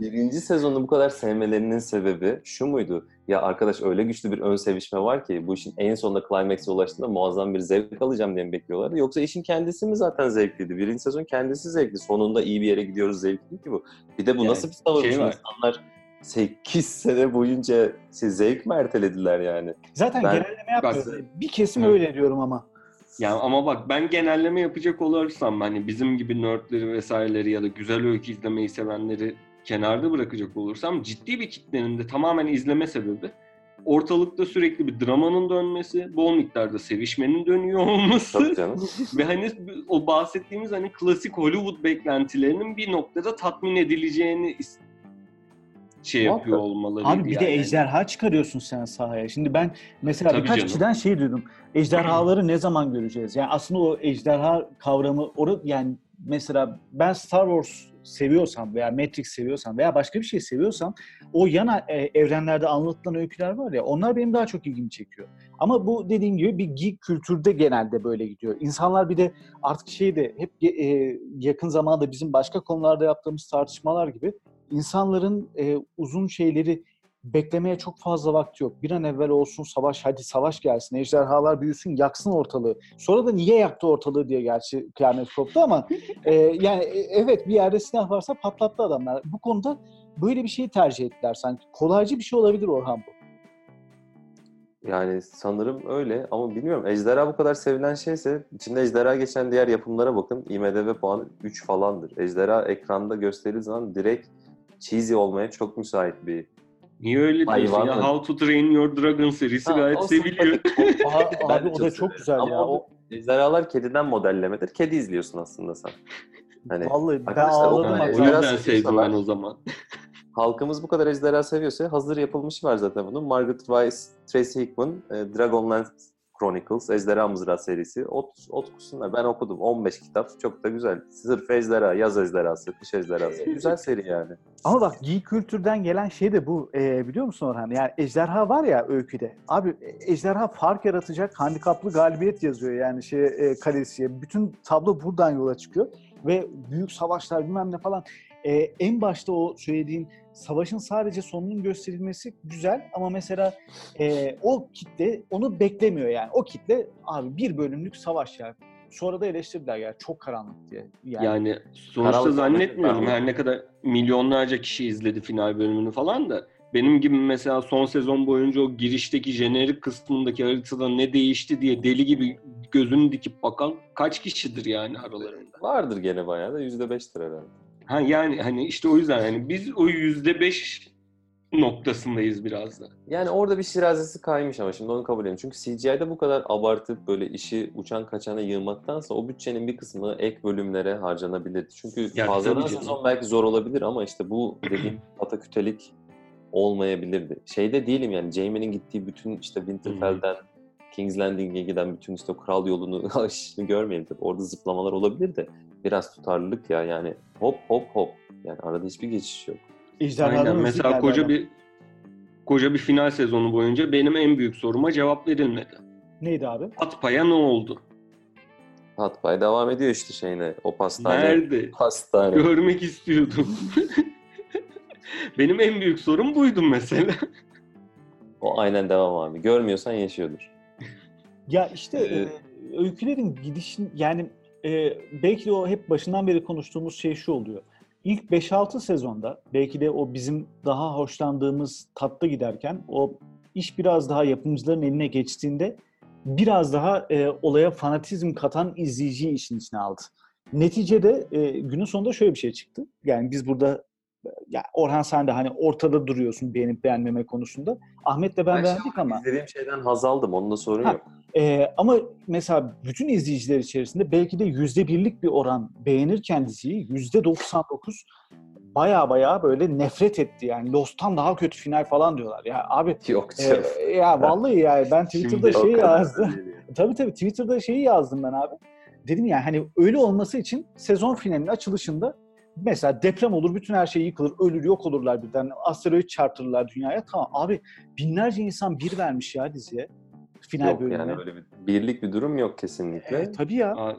birinci sezonu bu kadar sevmelerinin sebebi şu muydu? Ya arkadaş öyle güçlü bir ön sevişme var ki bu işin en sonunda climax'e ulaştığında muazzam bir zevk alacağım diye mi bekliyorlardı? Yoksa işin kendisi mi zaten zevkliydi? Birinci sezon kendisi zevkli. Sonunda iyi bir yere gidiyoruz zevkli ki bu. Bir de bu Yani nasıl bir savaş? şey. İnsanlar 8 sene boyunca siz zevk mi ertelediler yani? Zaten Ben- genelleme yapmıyorum. Bir kesim Hı. öyle diyorum ama. Yani ama bak ben genelleme yapacak olursam hani bizim gibi nerdleri vesaireleri ya da güzel öykü izlemeyi sevenleri kenarda bırakacak olursam ciddi bir kitlenin de tamamen izleme sebebi ortalıkta sürekli bir dramanın dönmesi, bol miktarda sevişmenin dönüyor olması Tabii canım. ve hani o bahsettiğimiz hani klasik Hollywood beklentilerinin bir noktada tatmin edileceğini şey Muhakkak. yapıyor olmaları. Abi bir de ejderha çıkarıyorsun sen sahaya. Şimdi ben mesela Tabii birkaç canım. kişiden şey duydum. Ejderhaları ne zaman göreceğiz? Yani aslında o ejderha kavramı orada yani mesela ben Star Wars seviyorsam veya Matrix seviyorsam veya başka bir şey seviyorsam o yana e, evrenlerde anlatılan öyküler var ya onlar benim daha çok ilgimi çekiyor. Ama bu dediğim gibi bir geek kültürde genelde böyle gidiyor. İnsanlar bir de artık şey de hep e, yakın zamanda bizim başka konularda yaptığımız tartışmalar gibi insanların e, uzun şeyleri beklemeye çok fazla vakti yok. Bir an evvel olsun savaş, hadi savaş gelsin, ejderhalar büyüsün, yaksın ortalığı. Sonra da niye yaktı ortalığı diye gerçi kıyamet koptu ama e, yani e, evet bir yerde silah varsa patlattı adamlar. Bu konuda böyle bir şeyi tercih ettiler sanki. Kolaycı bir şey olabilir Orhan bu. Yani sanırım öyle ama bilmiyorum. Ejderha bu kadar sevilen şeyse içinde ejderha geçen diğer yapımlara bakın. IMDB puanı 3 falandır. Ejderha ekranda gösterildiği zaman direkt cheesy olmaya çok müsait bir Niye öyle diyorsun Hayvan ya? mı? How to Train Your Dragon serisi Ha, gayet o seviliyor. sempatik. Aa, Ben abi o da çok severim. güzel Ama ya. o- O, Ejderhalar kediden modellemedir. Kedi izliyorsun aslında sen. Hani vallahi ben Arkadaşlar, o ağladım. kadar o yüzden sevdim ben o zaman. halkımız bu kadar ejderha seviyorsa hazır yapılmışı var zaten bunun. Margaret Weiss, Tracy Hickman, e, Dragonlance Chronicles, Ejderha Mızrağı serisi. Ot, ot kusunlar. Ben okudum. 15 kitap. Çok da güzel. Sırf ejderha, yaz ejderhası, kış ejderhası. Güzel seri yani. Ama bak geek kültürden gelen şey de bu e, biliyor musun Orhan? Yani ejderha var ya öyküde. Abi e, ejderha fark yaratacak handikaplı galibiyet yazıyor yani şey e, kalesiye. Bütün tablo buradan yola çıkıyor ve büyük savaşlar bilmem ne falan. E, en başta o söylediğin savaşın sadece sonunun gösterilmesi güzel ama mesela e, o kitle onu beklemiyor yani. O kitle abi bir bölümlük savaş ya. Sonra da eleştirdiler ya çok karanlık diye. Yani, Yani sonuçta Karanlık zannetmiyorum her ne kadar milyonlarca kişi izledi final bölümünü falan da benim gibi mesela son sezon boyunca o girişteki jenerik kısmındaki haritada ne değişti diye deli gibi gözünü dikip bakan kaç kişidir yani aralarında. Vardır gene bayağı da %5'tir herhalde. Ha yani hani işte o yüzden yani biz o yüzde beş noktasındayız biraz da. Yani orada bir şirazesi kaymış ama şimdi onu kabul edeyim. Çünkü CGI'de bu kadar abartıp böyle işi uçan kaçana yığmaktansa o bütçenin bir kısmı ek bölümlere harcanabilirdi. Çünkü Ya fazladan sezon belki zor olabilir ama işte bu dediğim patakütelik olmayabilirdi. Şeyde değilim yani Jaime'nin gittiği bütün işte Winterfell'den King's Landing'e giden bütün işte kral yolunu aşını görmeyelim tabii. Orada zıplamalar olabilir de biraz tutarlılık ya yani hop hop hop. Yani arada hiçbir geçiş yok. Aynen mesela geldi koca adam. bir koca bir final sezonu boyunca benim en büyük soruma cevap verilmedi. Neydi abi? Atpaya ne oldu? Hatpay devam ediyor işte şeyine. O pastane. Nerede? Pastane. Görmek istiyordum. Benim en büyük sorum buydu mesela. O aynen devam abi. Görmüyorsan yaşıyordur. Ya işte Ee, e, öykülerin gidişin yani e, belki de o hep başından beri konuştuğumuz şey şu oluyor. İlk 5-6 sezonda belki de o bizim daha hoşlandığımız tatta giderken o iş biraz daha yapımcıların eline geçtiğinde biraz daha e, olaya fanatizm katan izleyiciyi işin içine aldı. Neticede e, günün sonunda şöyle bir şey çıktı. Yani biz burada ya Orhan sen de hani ortada duruyorsun beğenip beğenmeme konusunda. Ahmet'le ben Ben beğendik ama İzlediğim şeyden haz aldım. Onda sorun Ha, yok. ee, ama mesela bütün izleyiciler içerisinde belki de yüzde birlik bir oran beğenirken diziyi yüzde 99 baya baya böyle nefret etti yani Lost'tan daha kötü final falan diyorlar ya abi Yok e, ya vallahi ya ben Twitter'da şey yazdım yani. tabii tabii Twitter'da şeyi yazdım ben abi dedim ya hani öyle olması için sezon finalinin açılışında mesela deprem olur bütün her şey yıkılır ölür yok olurlar birden asteroid çarptırırlar dünyaya tamam abi binlerce insan bir vermiş ya diziye final Yok bölümüne. yani öyle bir birlik bir durum yok kesinlikle. E, tabii ya. Aa,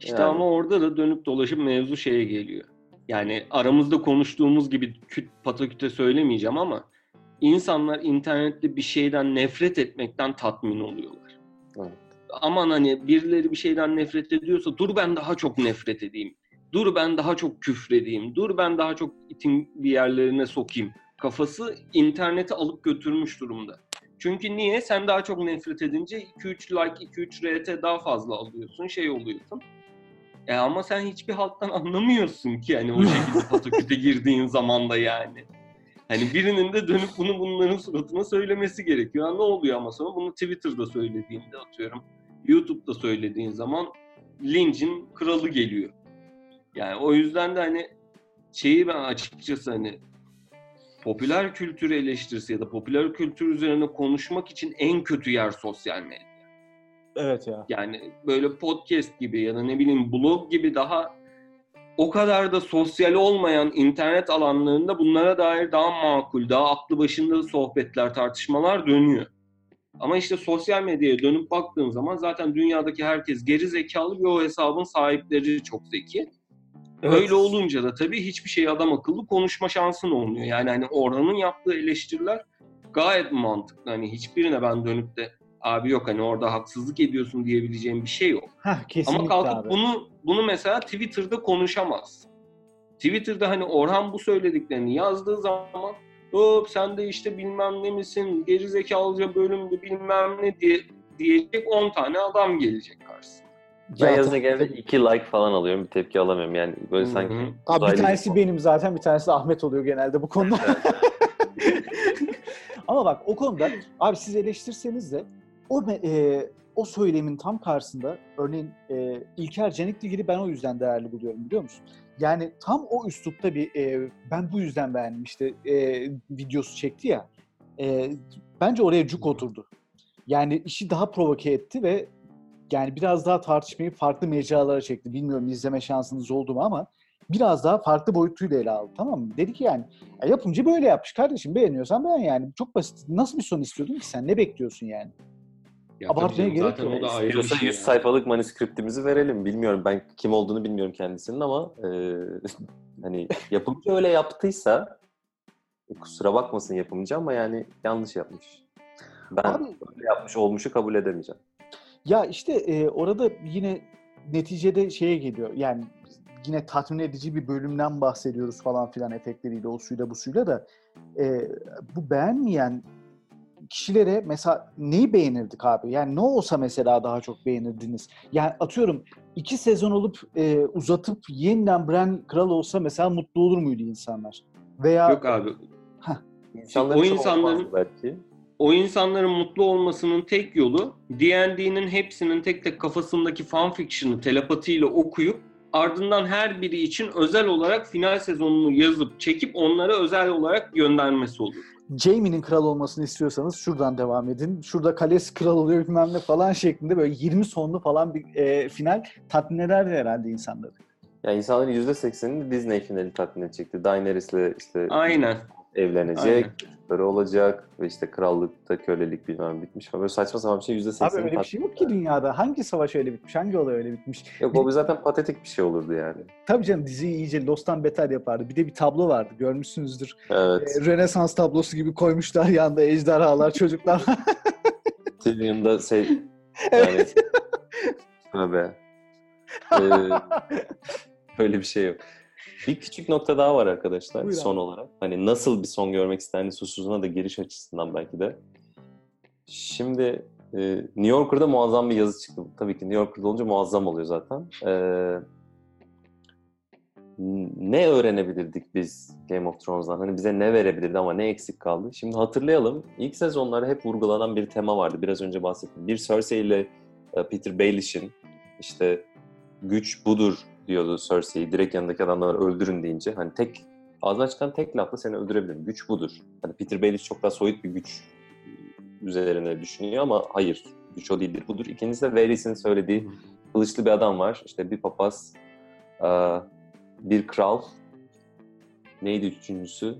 İşte Yani. ama orada da dönüp dolaşıp mevzu şeye geliyor. Yani aramızda konuştuğumuz gibi küt pataküte söylemeyeceğim ama insanlar internette bir şeyden nefret etmekten tatmin oluyorlar. Evet. Aman hani birileri bir şeyden nefret ediyorsa dur ben daha çok nefret edeyim. Dur ben daha çok küfredeyim. Dur ben daha çok itin bir yerlerine sokayım. Kafası interneti alıp götürmüş durumda. Çünkü niye? Sen daha çok nefret edince 2-3 like, 2-3 RT daha fazla alıyorsun, şey oluyorsun. E ama sen hiçbir halktan anlamıyorsun ki hani o şekilde pataküte girdiğin zaman da yani. Hani birinin de dönüp bunu bunların suratına söylemesi gerekiyor. Ha, ne oluyor ama sonra bunu Twitter'da söylediğinde atıyorum. YouTube'da söylediğin zaman lincin kralı geliyor. Yani o yüzden de hani şeyi ben açıkçası hani popüler kültür eleştirisi ya da popüler kültür üzerine konuşmak için en kötü yer sosyal medya. Evet ya. Yani böyle podcast gibi ya da ne bileyim blog gibi daha o kadar da sosyal olmayan internet alanlarında bunlara dair daha makul, daha aklı başında sohbetler, tartışmalar dönüyor. Ama işte sosyal medyaya dönüp baktığın zaman zaten dünyadaki herkes geri zekalı ve o hesabın sahipleri çok zeki. Evet. Öyle olunca da tabii hiçbir şey adam akıllı konuşma şansın olmuyor. Yani hani Orhan'ın yaptığı eleştiriler gayet mantıklı. Hani hiçbirine ben dönüp de abi yok hani orada haksızlık ediyorsun diyebileceğim bir şey yok. Heh, kesinlikle Ama kalkıp abi. bunu bunu mesela Twitter'da konuşamaz. Twitter'da hani Orhan bu söylediklerini yazdığı zaman hop sen de işte bilmem ne misin, gerizekalıca bölümde bilmem ne diye diyecek 10 tane adam gelecek karşısına. Ben Ya yazınca tabii, genelde iki like falan alıyorum. Bir tepki alamıyorum. Yani böyle Hı hı. sanki Abi bir tanesi gibi. benim zaten, bir tanesi de Ahmet oluyor genelde bu konuda. Ama bak o konuda abi siz eleştirseniz de o e, o söylemin tam karşısında örneğin e, İlker Canikligil'i ben o yüzden değerli buluyorum biliyor musun? Yani tam o üslupta bir e, ben bu yüzden beğendim işte e, videosu çekti ya. E, bence oraya cuk oturdu. Yani işi daha provoke etti ve yani biraz daha tartışmayı farklı mecralara çekti. Bilmiyorum izleme şansınız oldu mu ama biraz daha farklı boyutuyla ele aldı tamam mı? Dedi ki yani ya yapımcı böyle yapmış kardeşim beğeniyorsan beğen yani. Çok basit. Nasıl bir son istiyordun ki sen? Ne bekliyorsun yani? Ya Abartmaya gerek zaten yok. o da ayrı İstiyorsa şey. 100 yani. sayfalık manuskriptimizi verelim. Bilmiyorum ben kim olduğunu bilmiyorum kendisinin ama e, hani yapımcı öyle yaptıysa e, kusura bakmasın yapımcı ama yani yanlış yapmış. Ben Abi- öyle yapmış olmuşu kabul edemeyeceğim. Ya işte e, orada yine neticede şeye geliyor. Yani yine tatmin edici bir bölümden bahsediyoruz falan filan efektleriyle, o suyla bu suyla da e, bu beğenmeyen kişilere mesela neyi beğenirdik abi? Yani ne olsa mesela daha çok beğenirdiniz? Yani atıyorum iki sezon olup e, uzatıp yeniden Bran kral olsa mesela mutlu olur muydu insanlar? Veya Yok abi. İnsanların o insanların- belki. O insanların mutlu olmasının tek yolu D&D'nin hepsinin tek tek kafasındaki fanfiction'ı telepatiyle okuyup ardından her biri için özel olarak final sezonunu yazıp çekip onlara özel olarak göndermesi olur. Jaime'nin kral olmasını istiyorsanız şuradan devam edin. Şurada Kalesi kral oluyor bilmem ne falan şeklinde böyle 20 sonlu falan bir e, final tatmin ederdi herhalde insanları. Yani insanların %80'ini Disney finali tatmin edecekti. Daenerys'le işte Aynen. Evlenecek, çocukları olacak ve işte krallıkta kölelik bilmem bitmiş falan. Böyle saçma sapan bir şey %80'ini Abi öyle bir şey yok ki dünyada. Hangi savaş öyle bitmiş? Hangi olay öyle bitmiş? Yok o zaten patetik bir şey olurdu yani. Tabii canım diziyi iyice Lost'tan beter yapardı. Bir de bir tablo vardı görmüşsünüzdür. Evet. E, Rönesans tablosu gibi koymuşlar yanında ejderhalar, çocuklar. Tyrion'da şey evet. tövbe. Ee, böyle bir şey yok. Bir küçük nokta daha var arkadaşlar Buyur son abi. olarak. Hani nasıl bir son görmek isterdiniz hususuna da giriş açısından belki de. Şimdi e, New Yorker'da muazzam bir yazı çıktı. Tabii ki New Yorker'da olunca muazzam oluyor zaten. Ee, ne öğrenebilirdik biz Game of Thrones'dan? Hani bize ne verebilirdi ama ne eksik kaldı? Şimdi hatırlayalım. İlk sezonlarda hep vurgulanan bir tema vardı. Biraz önce bahsettim. Bir Cersei ile e, Peter Baelish'in işte güç budur diyordu Cersei'yi. Direkt yanındaki adamları öldürün deyince. Hani tek ağzından çıkan tek lafla seni öldürebilirim. Güç budur. Hani Peter Baelish çok daha soyut bir güç üzerine düşünüyor ama hayır. Güç o değildir. Budur. İkincisi de Varys'in söylediği kılıçlı bir adam var. İşte bir papaz, bir kral. Neydi üçüncüsü?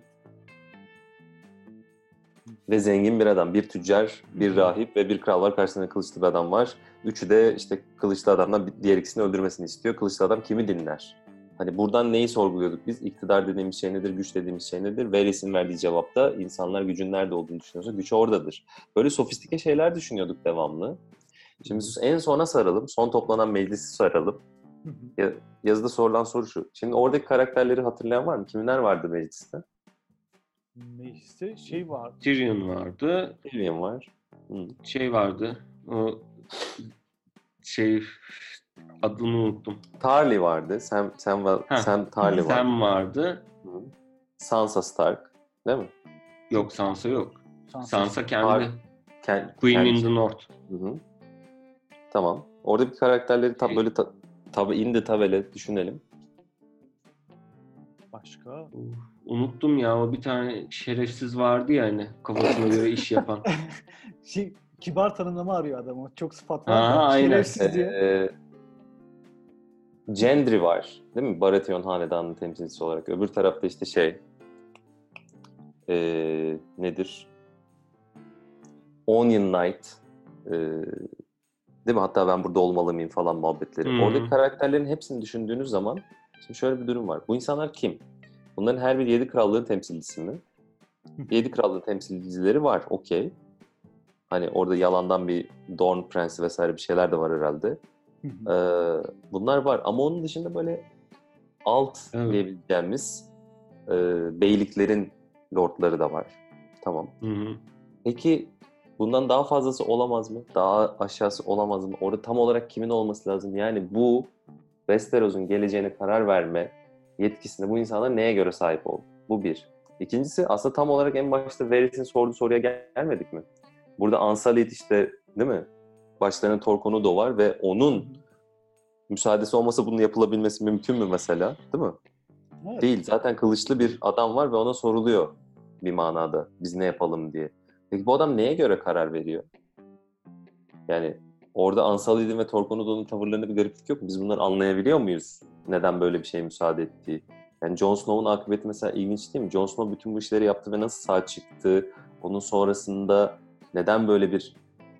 Ve zengin bir adam. Bir tüccar, bir rahip ve bir kral var. Karşısında kılıçlı bir adam var. Üçü de işte kılıçlı adamdan diğer ikisini öldürmesini istiyor. Kılıçlı adam kimi dinler? Hani buradan neyi sorguluyorduk biz? İktidar dediğimiz şey nedir? Güç dediğimiz şey nedir? Varys'in verdiği cevapta insanlar gücün nerede olduğunu düşünüyorsa güç oradadır. Böyle sofistike şeyler düşünüyorduk devamlı. Şimdi en sona saralım. Son toplanan meclisi saralım. Ya- yazıda sorulan soru şu. Şimdi oradaki karakterleri hatırlayan var mı? Kimler vardı mecliste? Neyse şey var. Tyrion vardı, Tyrion var. Hı. şey vardı. O şey adını unuttum. Tarly vardı. Va- Heh. Sam Tarly vardı. Sam vardı. Hı. Sansa Stark. Değil mi? Yok Sansa yok. Sansa. Sansa kendi. Ken- Queen in kendi- the North. Hı hı. Tamam. Oradaki karakterleri tab böyle ta- tabi indi tabele düşünelim. Başka? Uf, Unuttum ya o bir tane şerefsiz vardı ya hani kafasına göre iş yapan. Şey, kibar tanımlama arıyor adam. o. Çok sıfat var. Aha, aynen. Şerefsiz diye. Ee, Gendry var. Değil mi? Baratheon hanedanının temsilcisi olarak. Öbür tarafta işte şey ee, nedir? Onion Knight ee, değil mi? Hatta ben burada olmalı mıyım falan muhabbetleri. Hmm. Oradaki karakterlerin hepsini düşündüğünüz zaman şimdi şöyle bir durum var. Bu insanlar kim? Bunların her bir yedi krallığın temsilcisi mi? Yedi krallığın temsilcileri var. Okey. Hani orada yalandan bir Dorn Prensi vesaire bir şeyler de var herhalde. Ee, bunlar var ama onun dışında böyle alt Evet. diyebileceğimiz e, beyliklerin lordları da var. Tamam. Hı hı. Peki bundan daha fazlası olamaz mı? Daha aşağısı olamaz mı? Orada tam olarak kimin olması lazım? Yani bu Westeros'un geleceğine karar verme yetkisine bu insanlar neye göre sahip oldu? Bu bir. İkincisi aslında tam olarak en başta Varys'in sorduğu soruya gel- gelmedik mi? Burada Ansalit işte değil mi? Başlarına Torkonudo var ve onun müsaadesi olmasa bunun yapılabilmesi mümkün mü mesela? Değil mi? Evet. Değil. Zaten kılıçlı bir adam var ve ona soruluyor bir manada. Biz ne yapalım diye. Peki bu adam neye göre karar veriyor? Yani orada Ansalid'in ve Torkonudo'nun tavırlarında bir gariplik yok mu? Biz bunları anlayabiliyor muyuz? Neden böyle bir şeye müsaade ettiği? Yani Jon Snow'un akıbeti mesela ilginç değil mi? Jon Snow bütün bu işleri yaptı ve nasıl sağ çıktı? Onun sonrasında neden böyle bir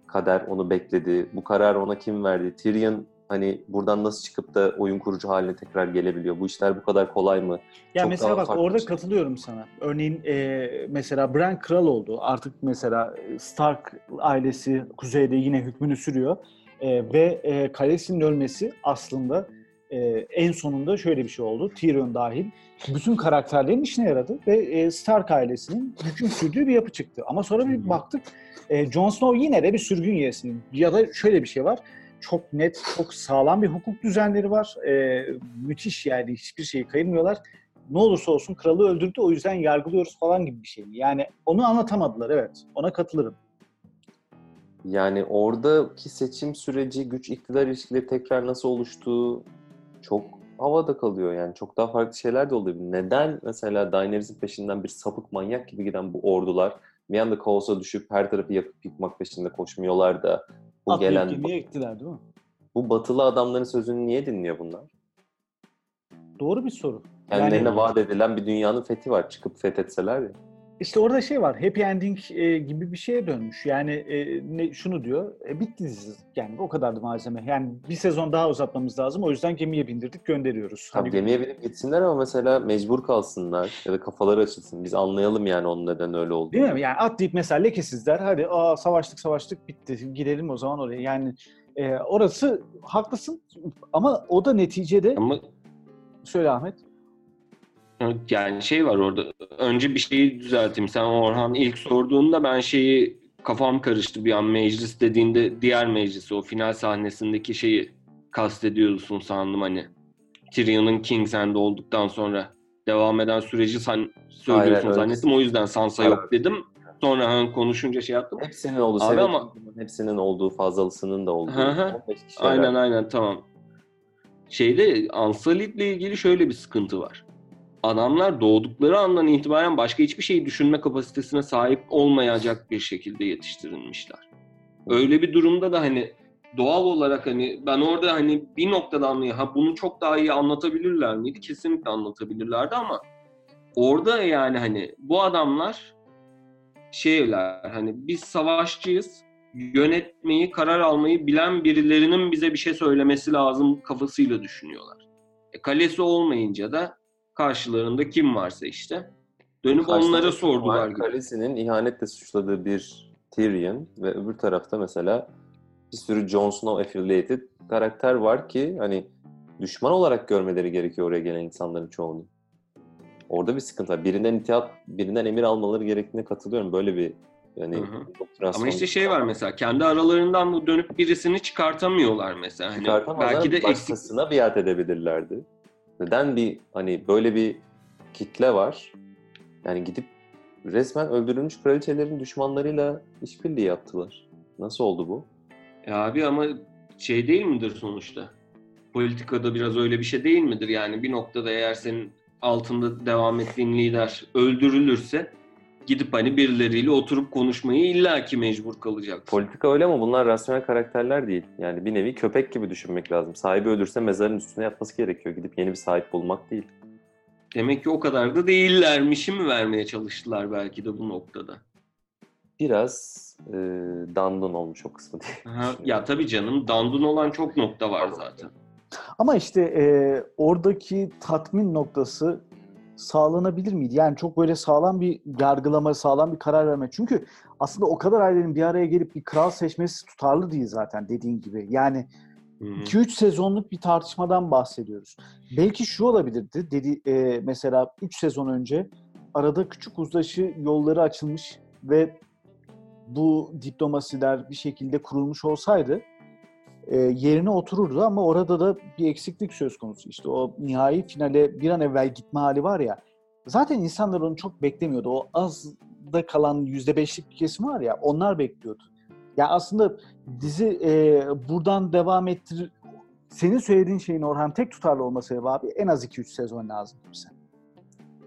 kader onu bekledi? Bu kararı ona kim verdi? Tyrion hani buradan nasıl çıkıp da oyun kurucu haline tekrar gelebiliyor? Bu işler bu kadar kolay mı? Ya Çok mesela bak orada şey. katılıyorum sana. Örneğin e, mesela Bran kral oldu. Artık mesela Stark ailesi kuzeyde yine hükmünü sürüyor. E, ve e, kalesinin ölmesi aslında e, en sonunda şöyle bir şey oldu. Tyrion dahil bütün karakterlerin işine yaradı ve e, Stark ailesinin hüküm sürdüğü bir yapı çıktı. Ama sonra bir baktık e, Jon Snow yine de bir sürgün üyesi. Ya da şöyle bir şey var. Çok net, çok sağlam bir hukuk düzenleri var. E, müthiş yani hiçbir şeyi kayırmıyorlar ne olursa olsun kralı öldürdü o yüzden yargılıyoruz falan gibi bir şey. Yani onu anlatamadılar evet. Ona katılırım. Yani oradaki seçim süreci, güç iktidar ilişkileri tekrar nasıl oluştuğu çok havada kalıyor yani. Çok daha farklı şeyler de olabilir. Neden mesela Daenerys'in peşinden bir sapık manyak gibi giden bu ordular bir anda kaosa düşüp her tarafı yakıp yıkmak peşinde koşmuyorlar da bu Atlayıp gelen gemiye gittiler değil mi? bu batılı adamların sözünü niye dinliyor bunlar? Doğru bir soru. Kendilerine Yani- vaat edilen bir dünyanın fethi var. Çıkıp fethetseler ya. İşte orada şey var. Happy ending e, gibi bir şeye dönmüş. Yani e, ne, şunu diyor. E, bitti dizi. Yani o kadardı malzeme. Yani bir sezon daha uzatmamız lazım. O yüzden gemiye bindirdik gönderiyoruz. Tabii Hani gemiye binip gitsinler ama mesela mecbur kalsınlar ya da kafaları açılsın. Biz anlayalım yani onun neden öyle olduğunu. Değil mi? Yani atlayıp mesela lekesizler. Hadi aa, savaştık savaştık bitti. Gidelim o zaman oraya. Yani e, orası haklısın ama o da neticede Ama söyle Ahmet. Yani şey var orada. Önce bir şeyi düzelteyim. Sen Orhan ilk sorduğunda ben şeyi kafam karıştı bir an meclis dediğinde diğer meclisi o final sahnesindeki şeyi kastediyorsun sandım hani. Tyrion'un King's End olduktan sonra devam eden süreci sen söylüyorsun öyle. zannettim. O yüzden Sansa yok dedim. Sonra hani konuşunca şey yaptım. Hepsinin olduğu, Abi ama- hepsinin olduğu, fazlalısının da olduğu. Hı hı. 15 kişi Aynen aynen tamam. Şeyde Ansalid'le ilgili şöyle bir sıkıntı var. Adamlar doğdukları andan itibaren başka hiçbir şeyi düşünme kapasitesine sahip olmayacak bir şekilde yetiştirilmişler. Öyle bir durumda da hani doğal olarak hani ben orada hani bir noktada anlayayım. Ha bunu çok daha iyi anlatabilirler miydi? Kesinlikle anlatabilirlerdi ama orada yani hani bu adamlar şeyler hani biz savaşçıyız yönetmeyi, karar almayı bilen birilerinin bize bir şey söylemesi lazım kafasıyla düşünüyorlar. E, kalesi olmayınca da karşılarında kim varsa işte dönüp Karşısında onlara sordular. Khaleesi'nin ihanetle suçladığı bir Tyrion ve öbür tarafta mesela bir sürü Jon Snow affiliated karakter var ki hani düşman olarak görmeleri gerekiyor oraya gelen insanların çoğunu. Orada bir sıkıntı var. Birinden itiat, birinden emir almaları gerektiğine katılıyorum. Böyle bir yani Hı hı. Ama işte şey var mesela kendi aralarından bu dönüp birisini çıkartamıyorlar mesela. Hani belki de eksik biat edebilirlerdi. Neden bir hani böyle bir kitle var? Yani gidip resmen öldürülmüş kraliçelerin düşmanlarıyla işbirliği yaptılar. Nasıl oldu bu? Ya abi ama şey değil midir sonuçta? Politikada biraz öyle bir şey değil midir? Yani bir noktada eğer senin altında devam ettiğin lider öldürülürse gidip hani birileriyle oturup konuşmayı illaki mecbur kalacaksın. Politika öyle ama bunlar rasyonel karakterler değil. Yani bir nevi köpek gibi düşünmek lazım. Sahibi ölürse mezarın üstüne yatması gerekiyor. Gidip yeni bir sahip bulmak değil. Demek ki o kadar da değillermişi mi vermeye çalıştılar belki de bu noktada. Biraz e, dandun olmuş o kısmı diye. Ha, ya tabii canım dandun olan çok nokta var zaten. Ama işte e, oradaki tatmin noktası sağlanabilir miydi? Yani çok böyle sağlam bir yargılama, sağlam bir karar verme. Çünkü aslında o kadar ailenin bir araya gelip bir kral seçmesi tutarlı değil zaten dediğin gibi. Yani Hı hı. 2-3 sezonluk bir tartışmadan bahsediyoruz. Belki şu olabilirdi. Dedi e, mesela 3 sezon önce arada küçük uzlaşı yolları açılmış ve bu diplomasiler bir şekilde kurulmuş olsaydı e, yerine otururdu ama orada da bir eksiklik söz konusu. İşte o nihai finale bir an evvel gitme hali var ya. Zaten insanlar onu çok beklemiyordu. O az da kalan %5'lik bir kesim var ya onlar bekliyordu. Ya aslında dizi e, buradan devam ettir. Senin söylediğin şeyin Orhan tek tutarlı olması sebebi en az 2-3 sezon lazım bize.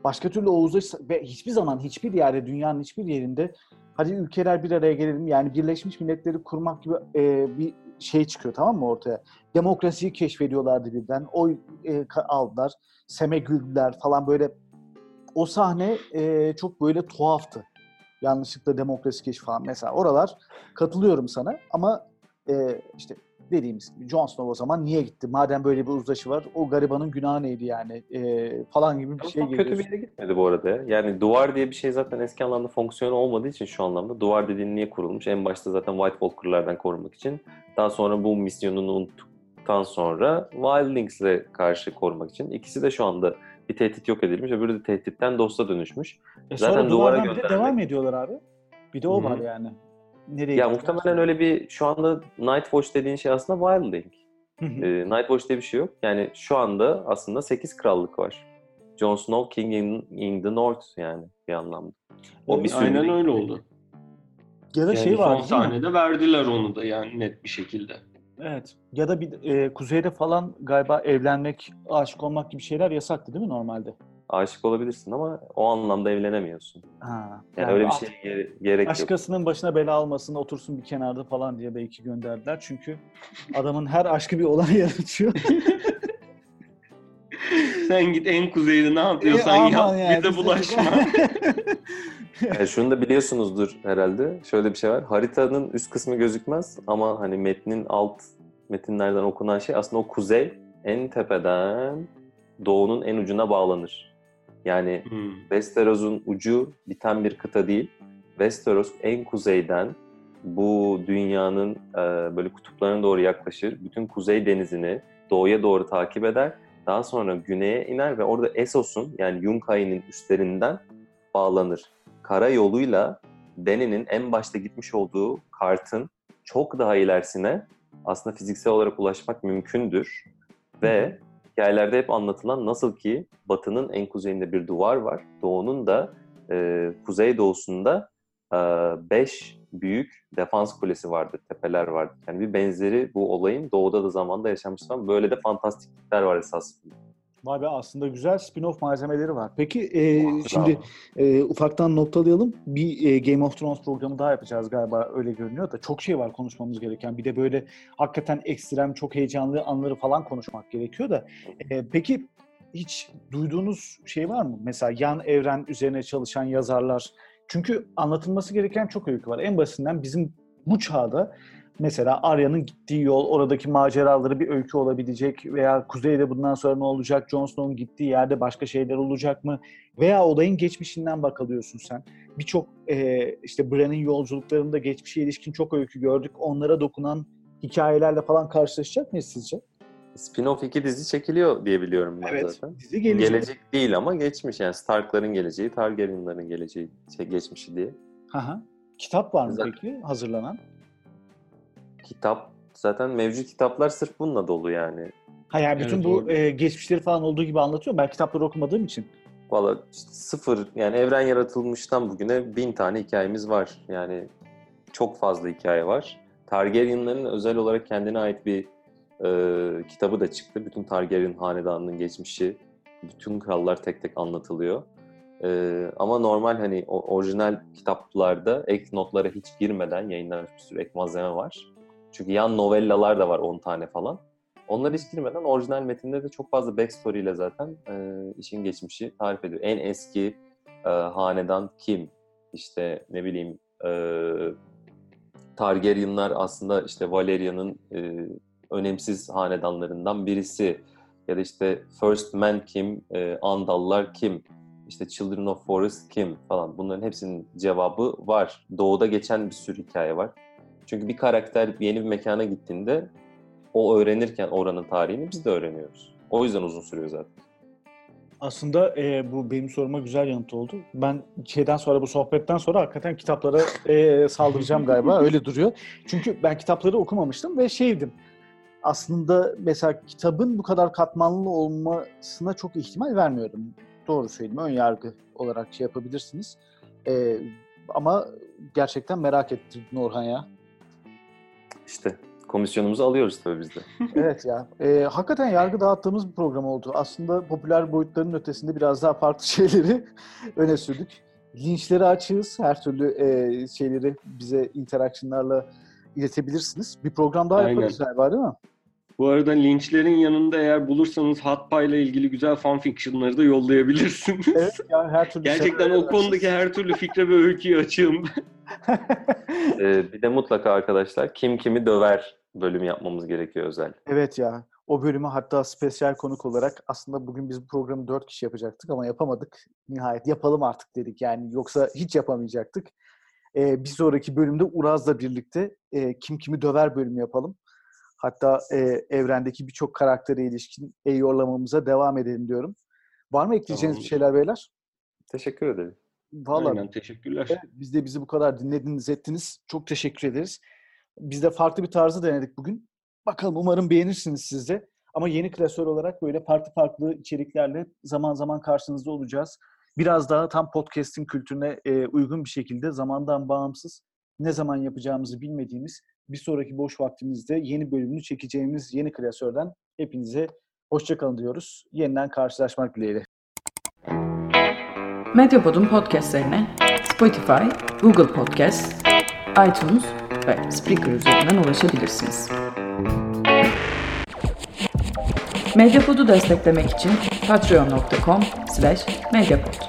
Başka türlü o uzlaş ve hiçbir zaman hiçbir yerde dünyanın hiçbir yerinde hadi ülkeler bir araya gelelim yani Birleşmiş Milletleri kurmak gibi e, bir şey çıkıyor tamam mı ortaya? Demokrasiyi keşfediyorlardı birden. Oy e, aldılar. Seme güldüler falan böyle. O sahne e, çok böyle tuhaftı. Yanlışlıkla demokrasi keşfi falan. Mesela oralar katılıyorum sana ama e, işte dediğimiz Jon Snow o zaman niye gitti? Madem böyle bir uzlaşı var o garibanın günahı neydi yani e, falan gibi bir şey kötü bir geliyor. yere gitmedi bu arada ya. Yani duvar diye bir şey zaten eski anlamda fonksiyonu olmadığı için şu anlamda duvar dediğin niye kurulmuş? En başta zaten White Walker'lardan korumak için. Daha sonra bu misyonunu unuttuktan sonra Wildlings'le karşı korumak için. İkisi de şu anda bir tehdit yok edilmiş. Öbürü de tehditten dosta dönüşmüş. E Zaten sonra duvara göndermek. devam ediyorlar abi. Bir de o Hı hı. var yani. Nereye Ya muhtemelen öyle bir şu anda Night Watch dediğin şey aslında Wildling. Ee, Night Watch diye bir şey yok. Yani şu anda aslında 8 krallık var. Jon Snow King in, in the North yani bir anlamda. O bir Aynen sürü- öyle oldu. ya da Yani şey son var mi? sahnede verdiler onu da yani net bir şekilde. Evet. Ya da bir e, kuzeyde falan galiba evlenmek, aşık olmak gibi şeyler yasaktı değil mi normalde? Aşık olabilirsin ama o anlamda evlenemiyorsun. Ha. Yani, öyle bir şeye gere- gerek yok. Başkasının başına bela almasın, otursun bir kenarda falan diye belki gönderdiler. Çünkü adamın her aşkı bir olay yaratıyor. Sen git en kuzeyde ne E, yapıyorsan aman yap yani, bize- bulaşma. Yani şunu da biliyorsunuzdur herhalde. Şöyle bir şey var. Haritanın üst kısmı gözükmez ama hani metnin alt metinlerden okunan şey aslında o kuzey en tepeden doğunun en ucuna bağlanır. Yani Hmm. Westeros'un ucu biten bir kıta değil. Westeros en kuzeyden bu dünyanın e, böyle kutuplarına doğru yaklaşır. Bütün kuzey denizini doğuya doğru takip eder. Daha sonra güneye iner ve orada Essos'un yani Yunkai'nin üstlerinden bağlanır. Kara yoluyla Dany'nin en başta gitmiş olduğu kartın çok daha ilerisine aslında fiziksel olarak ulaşmak mümkündür. Ve hikayelerde hep anlatılan nasıl ki batının en kuzeyinde bir duvar var. Doğunun da e, kuzey doğusunda e, beş büyük defans kulesi vardır, tepeler vardır. Yani bir benzeri bu olayın doğuda da zamanda yaşanmış falan. Böyle de fantastiklikler var esas. Vay be aslında güzel spin-off malzemeleri var. Peki e, şimdi e, ufaktan noktalayalım. Bir e, Game of Thrones programı daha yapacağız galiba öyle görünüyor da çok şey var konuşmamız gereken. Bir de böyle hakikaten ekstrem çok heyecanlı anları falan konuşmak gerekiyor da. E, peki hiç duyduğunuz şey var mı? Mesela yan evren üzerine çalışan yazarlar. Çünkü anlatılması gereken çok öykü var. En basitinden bizim bu çağda mesela Arya'nın gittiği yol, oradaki maceraları bir öykü olabilecek veya Kuzey'de bundan sonra ne olacak, Jon Snow'un gittiği yerde başka şeyler olacak mı? Veya olayın geçmişinden bakalıyorsun sen. Birçok e, işte Bran'ın yolculuklarında geçmişe ilişkin çok öykü gördük. Onlara dokunan hikayelerle falan karşılaşacak mıyız sizce? Spin-off iki dizi çekiliyor diye biliyorum ben zaten. Dizi gelecek. Gelecek değil ama geçmiş yani Stark'ların geleceği, Targaryen'ların geleceği, şey, geçmişi diye. Aha. Kitap var mı Zaten- peki hazırlanan? Kitap zaten mevcut kitaplar sırf bununla dolu yani. Ha yani bütün Evet, bu e, geçmişleri falan olduğu gibi anlatıyorum. Ben kitapları okumadığım için. Valla işte sıfır yani evren yaratılmıştan bugüne bin tane hikayemiz var. Yani çok fazla hikaye var. Targaryen'ların özel olarak kendine ait bir e, kitabı da çıktı. Bütün Targaryen hanedanının geçmişi Bütün krallar tek tek anlatılıyor. Ee, ama normal hani orijinal kitaplarda ek notlara hiç girmeden yayınlanmış bir sürü ek malzeme var. Çünkü yan novellalar da var 10 tane falan. Onlara hiç girmeden orijinal metinde de çok fazla backstory ile zaten e, işin geçmişi tarif ediyor. En eski e, hanedan kim? İşte ne bileyim e, Targaryenlar aslında işte Valeria'nın e, önemsiz hanedanlarından birisi. Ya da işte First Man kim? E, Andallar kim? İşte Children of Forest kim falan. Bunların hepsinin cevabı var. Doğuda geçen bir sürü hikaye var. Çünkü bir karakter yeni bir mekana gittiğinde o öğrenirken oranın tarihini biz de öğreniyoruz. O yüzden uzun sürüyor zaten. Aslında e, bu benim soruma güzel yanıt oldu. Ben şeyden sonra bu sohbetten sonra hakikaten kitaplara e, saldıracağım galiba. Öyle duruyor. Çünkü ben kitapları okumamıştım ve şeydim. Aslında mesela kitabın bu kadar katmanlı olmasına çok ihtimal vermiyorum. Doğru söyleyeyim. Ön yargı olarak şey yapabilirsiniz. E, ama gerçekten merak ettirdin Orhan ya. İşte komisyonumuzu alıyoruz tabii biz de. Evet ya. E, hakikaten yargı dağıttığımız bir program oldu. Aslında popüler boyutların ötesinde biraz daha farklı şeyleri öne sürdük. Linçleri açığız. Her türlü e, şeyleri bize interaksiyonlarla iletebilirsiniz. Bir program daha Aynen. yaparız galiba değil mi? Bu arada linçlerin yanında eğer bulursanız Hatpa ile ilgili güzel fanfictionları da yollayabilirsiniz. Evet ya her türlü Gerçekten o konudaki her türlü fikre ve öyküyü açığım. Ee, bir de mutlaka arkadaşlar kim kimi döver bölümü yapmamız gerekiyor özel. Evet ya. O bölümü hatta spesiyel konuk olarak aslında bugün biz bu programı dört kişi yapacaktık ama yapamadık. Nihayet yapalım artık dedik yani. Yoksa hiç yapamayacaktık. Ee, bir sonraki bölümde Uraz'la birlikte e, kim kimi döver bölümü yapalım. Hatta e, evrendeki birçok karaktere ilişkin e-yorlamamıza devam edelim diyorum. Var mı ekleyeceğiniz bir Tamamdır. şeyler beyler? Teşekkür ederim. Vallahi Aynen teşekkürler. Evet, biz de bizi bu kadar dinlediniz, ettiniz. Çok teşekkür ederiz. Biz de farklı bir tarzı denedik bugün. Bakalım umarım beğenirsiniz siz de. Ama yeni klasör olarak böyle farklı farklı içeriklerle zaman zaman karşınızda olacağız. Biraz daha tam podcast'in kültürüne e, uygun bir şekilde zamandan bağımsız ne zaman yapacağımızı bilmediğimiz bir sonraki boş vaktimizde yeni bölümünü çekeceğimiz yeni klasörden hepinize hoşçakalın diyoruz. Yeniden karşılaşmak dileğiyle. Medyapod'un podcastlerine Spotify, Google Podcast, iTunes ve Spreaker üzerinden ulaşabilirsiniz. Medyapod'u desteklemek için patreon.com slash medyapod.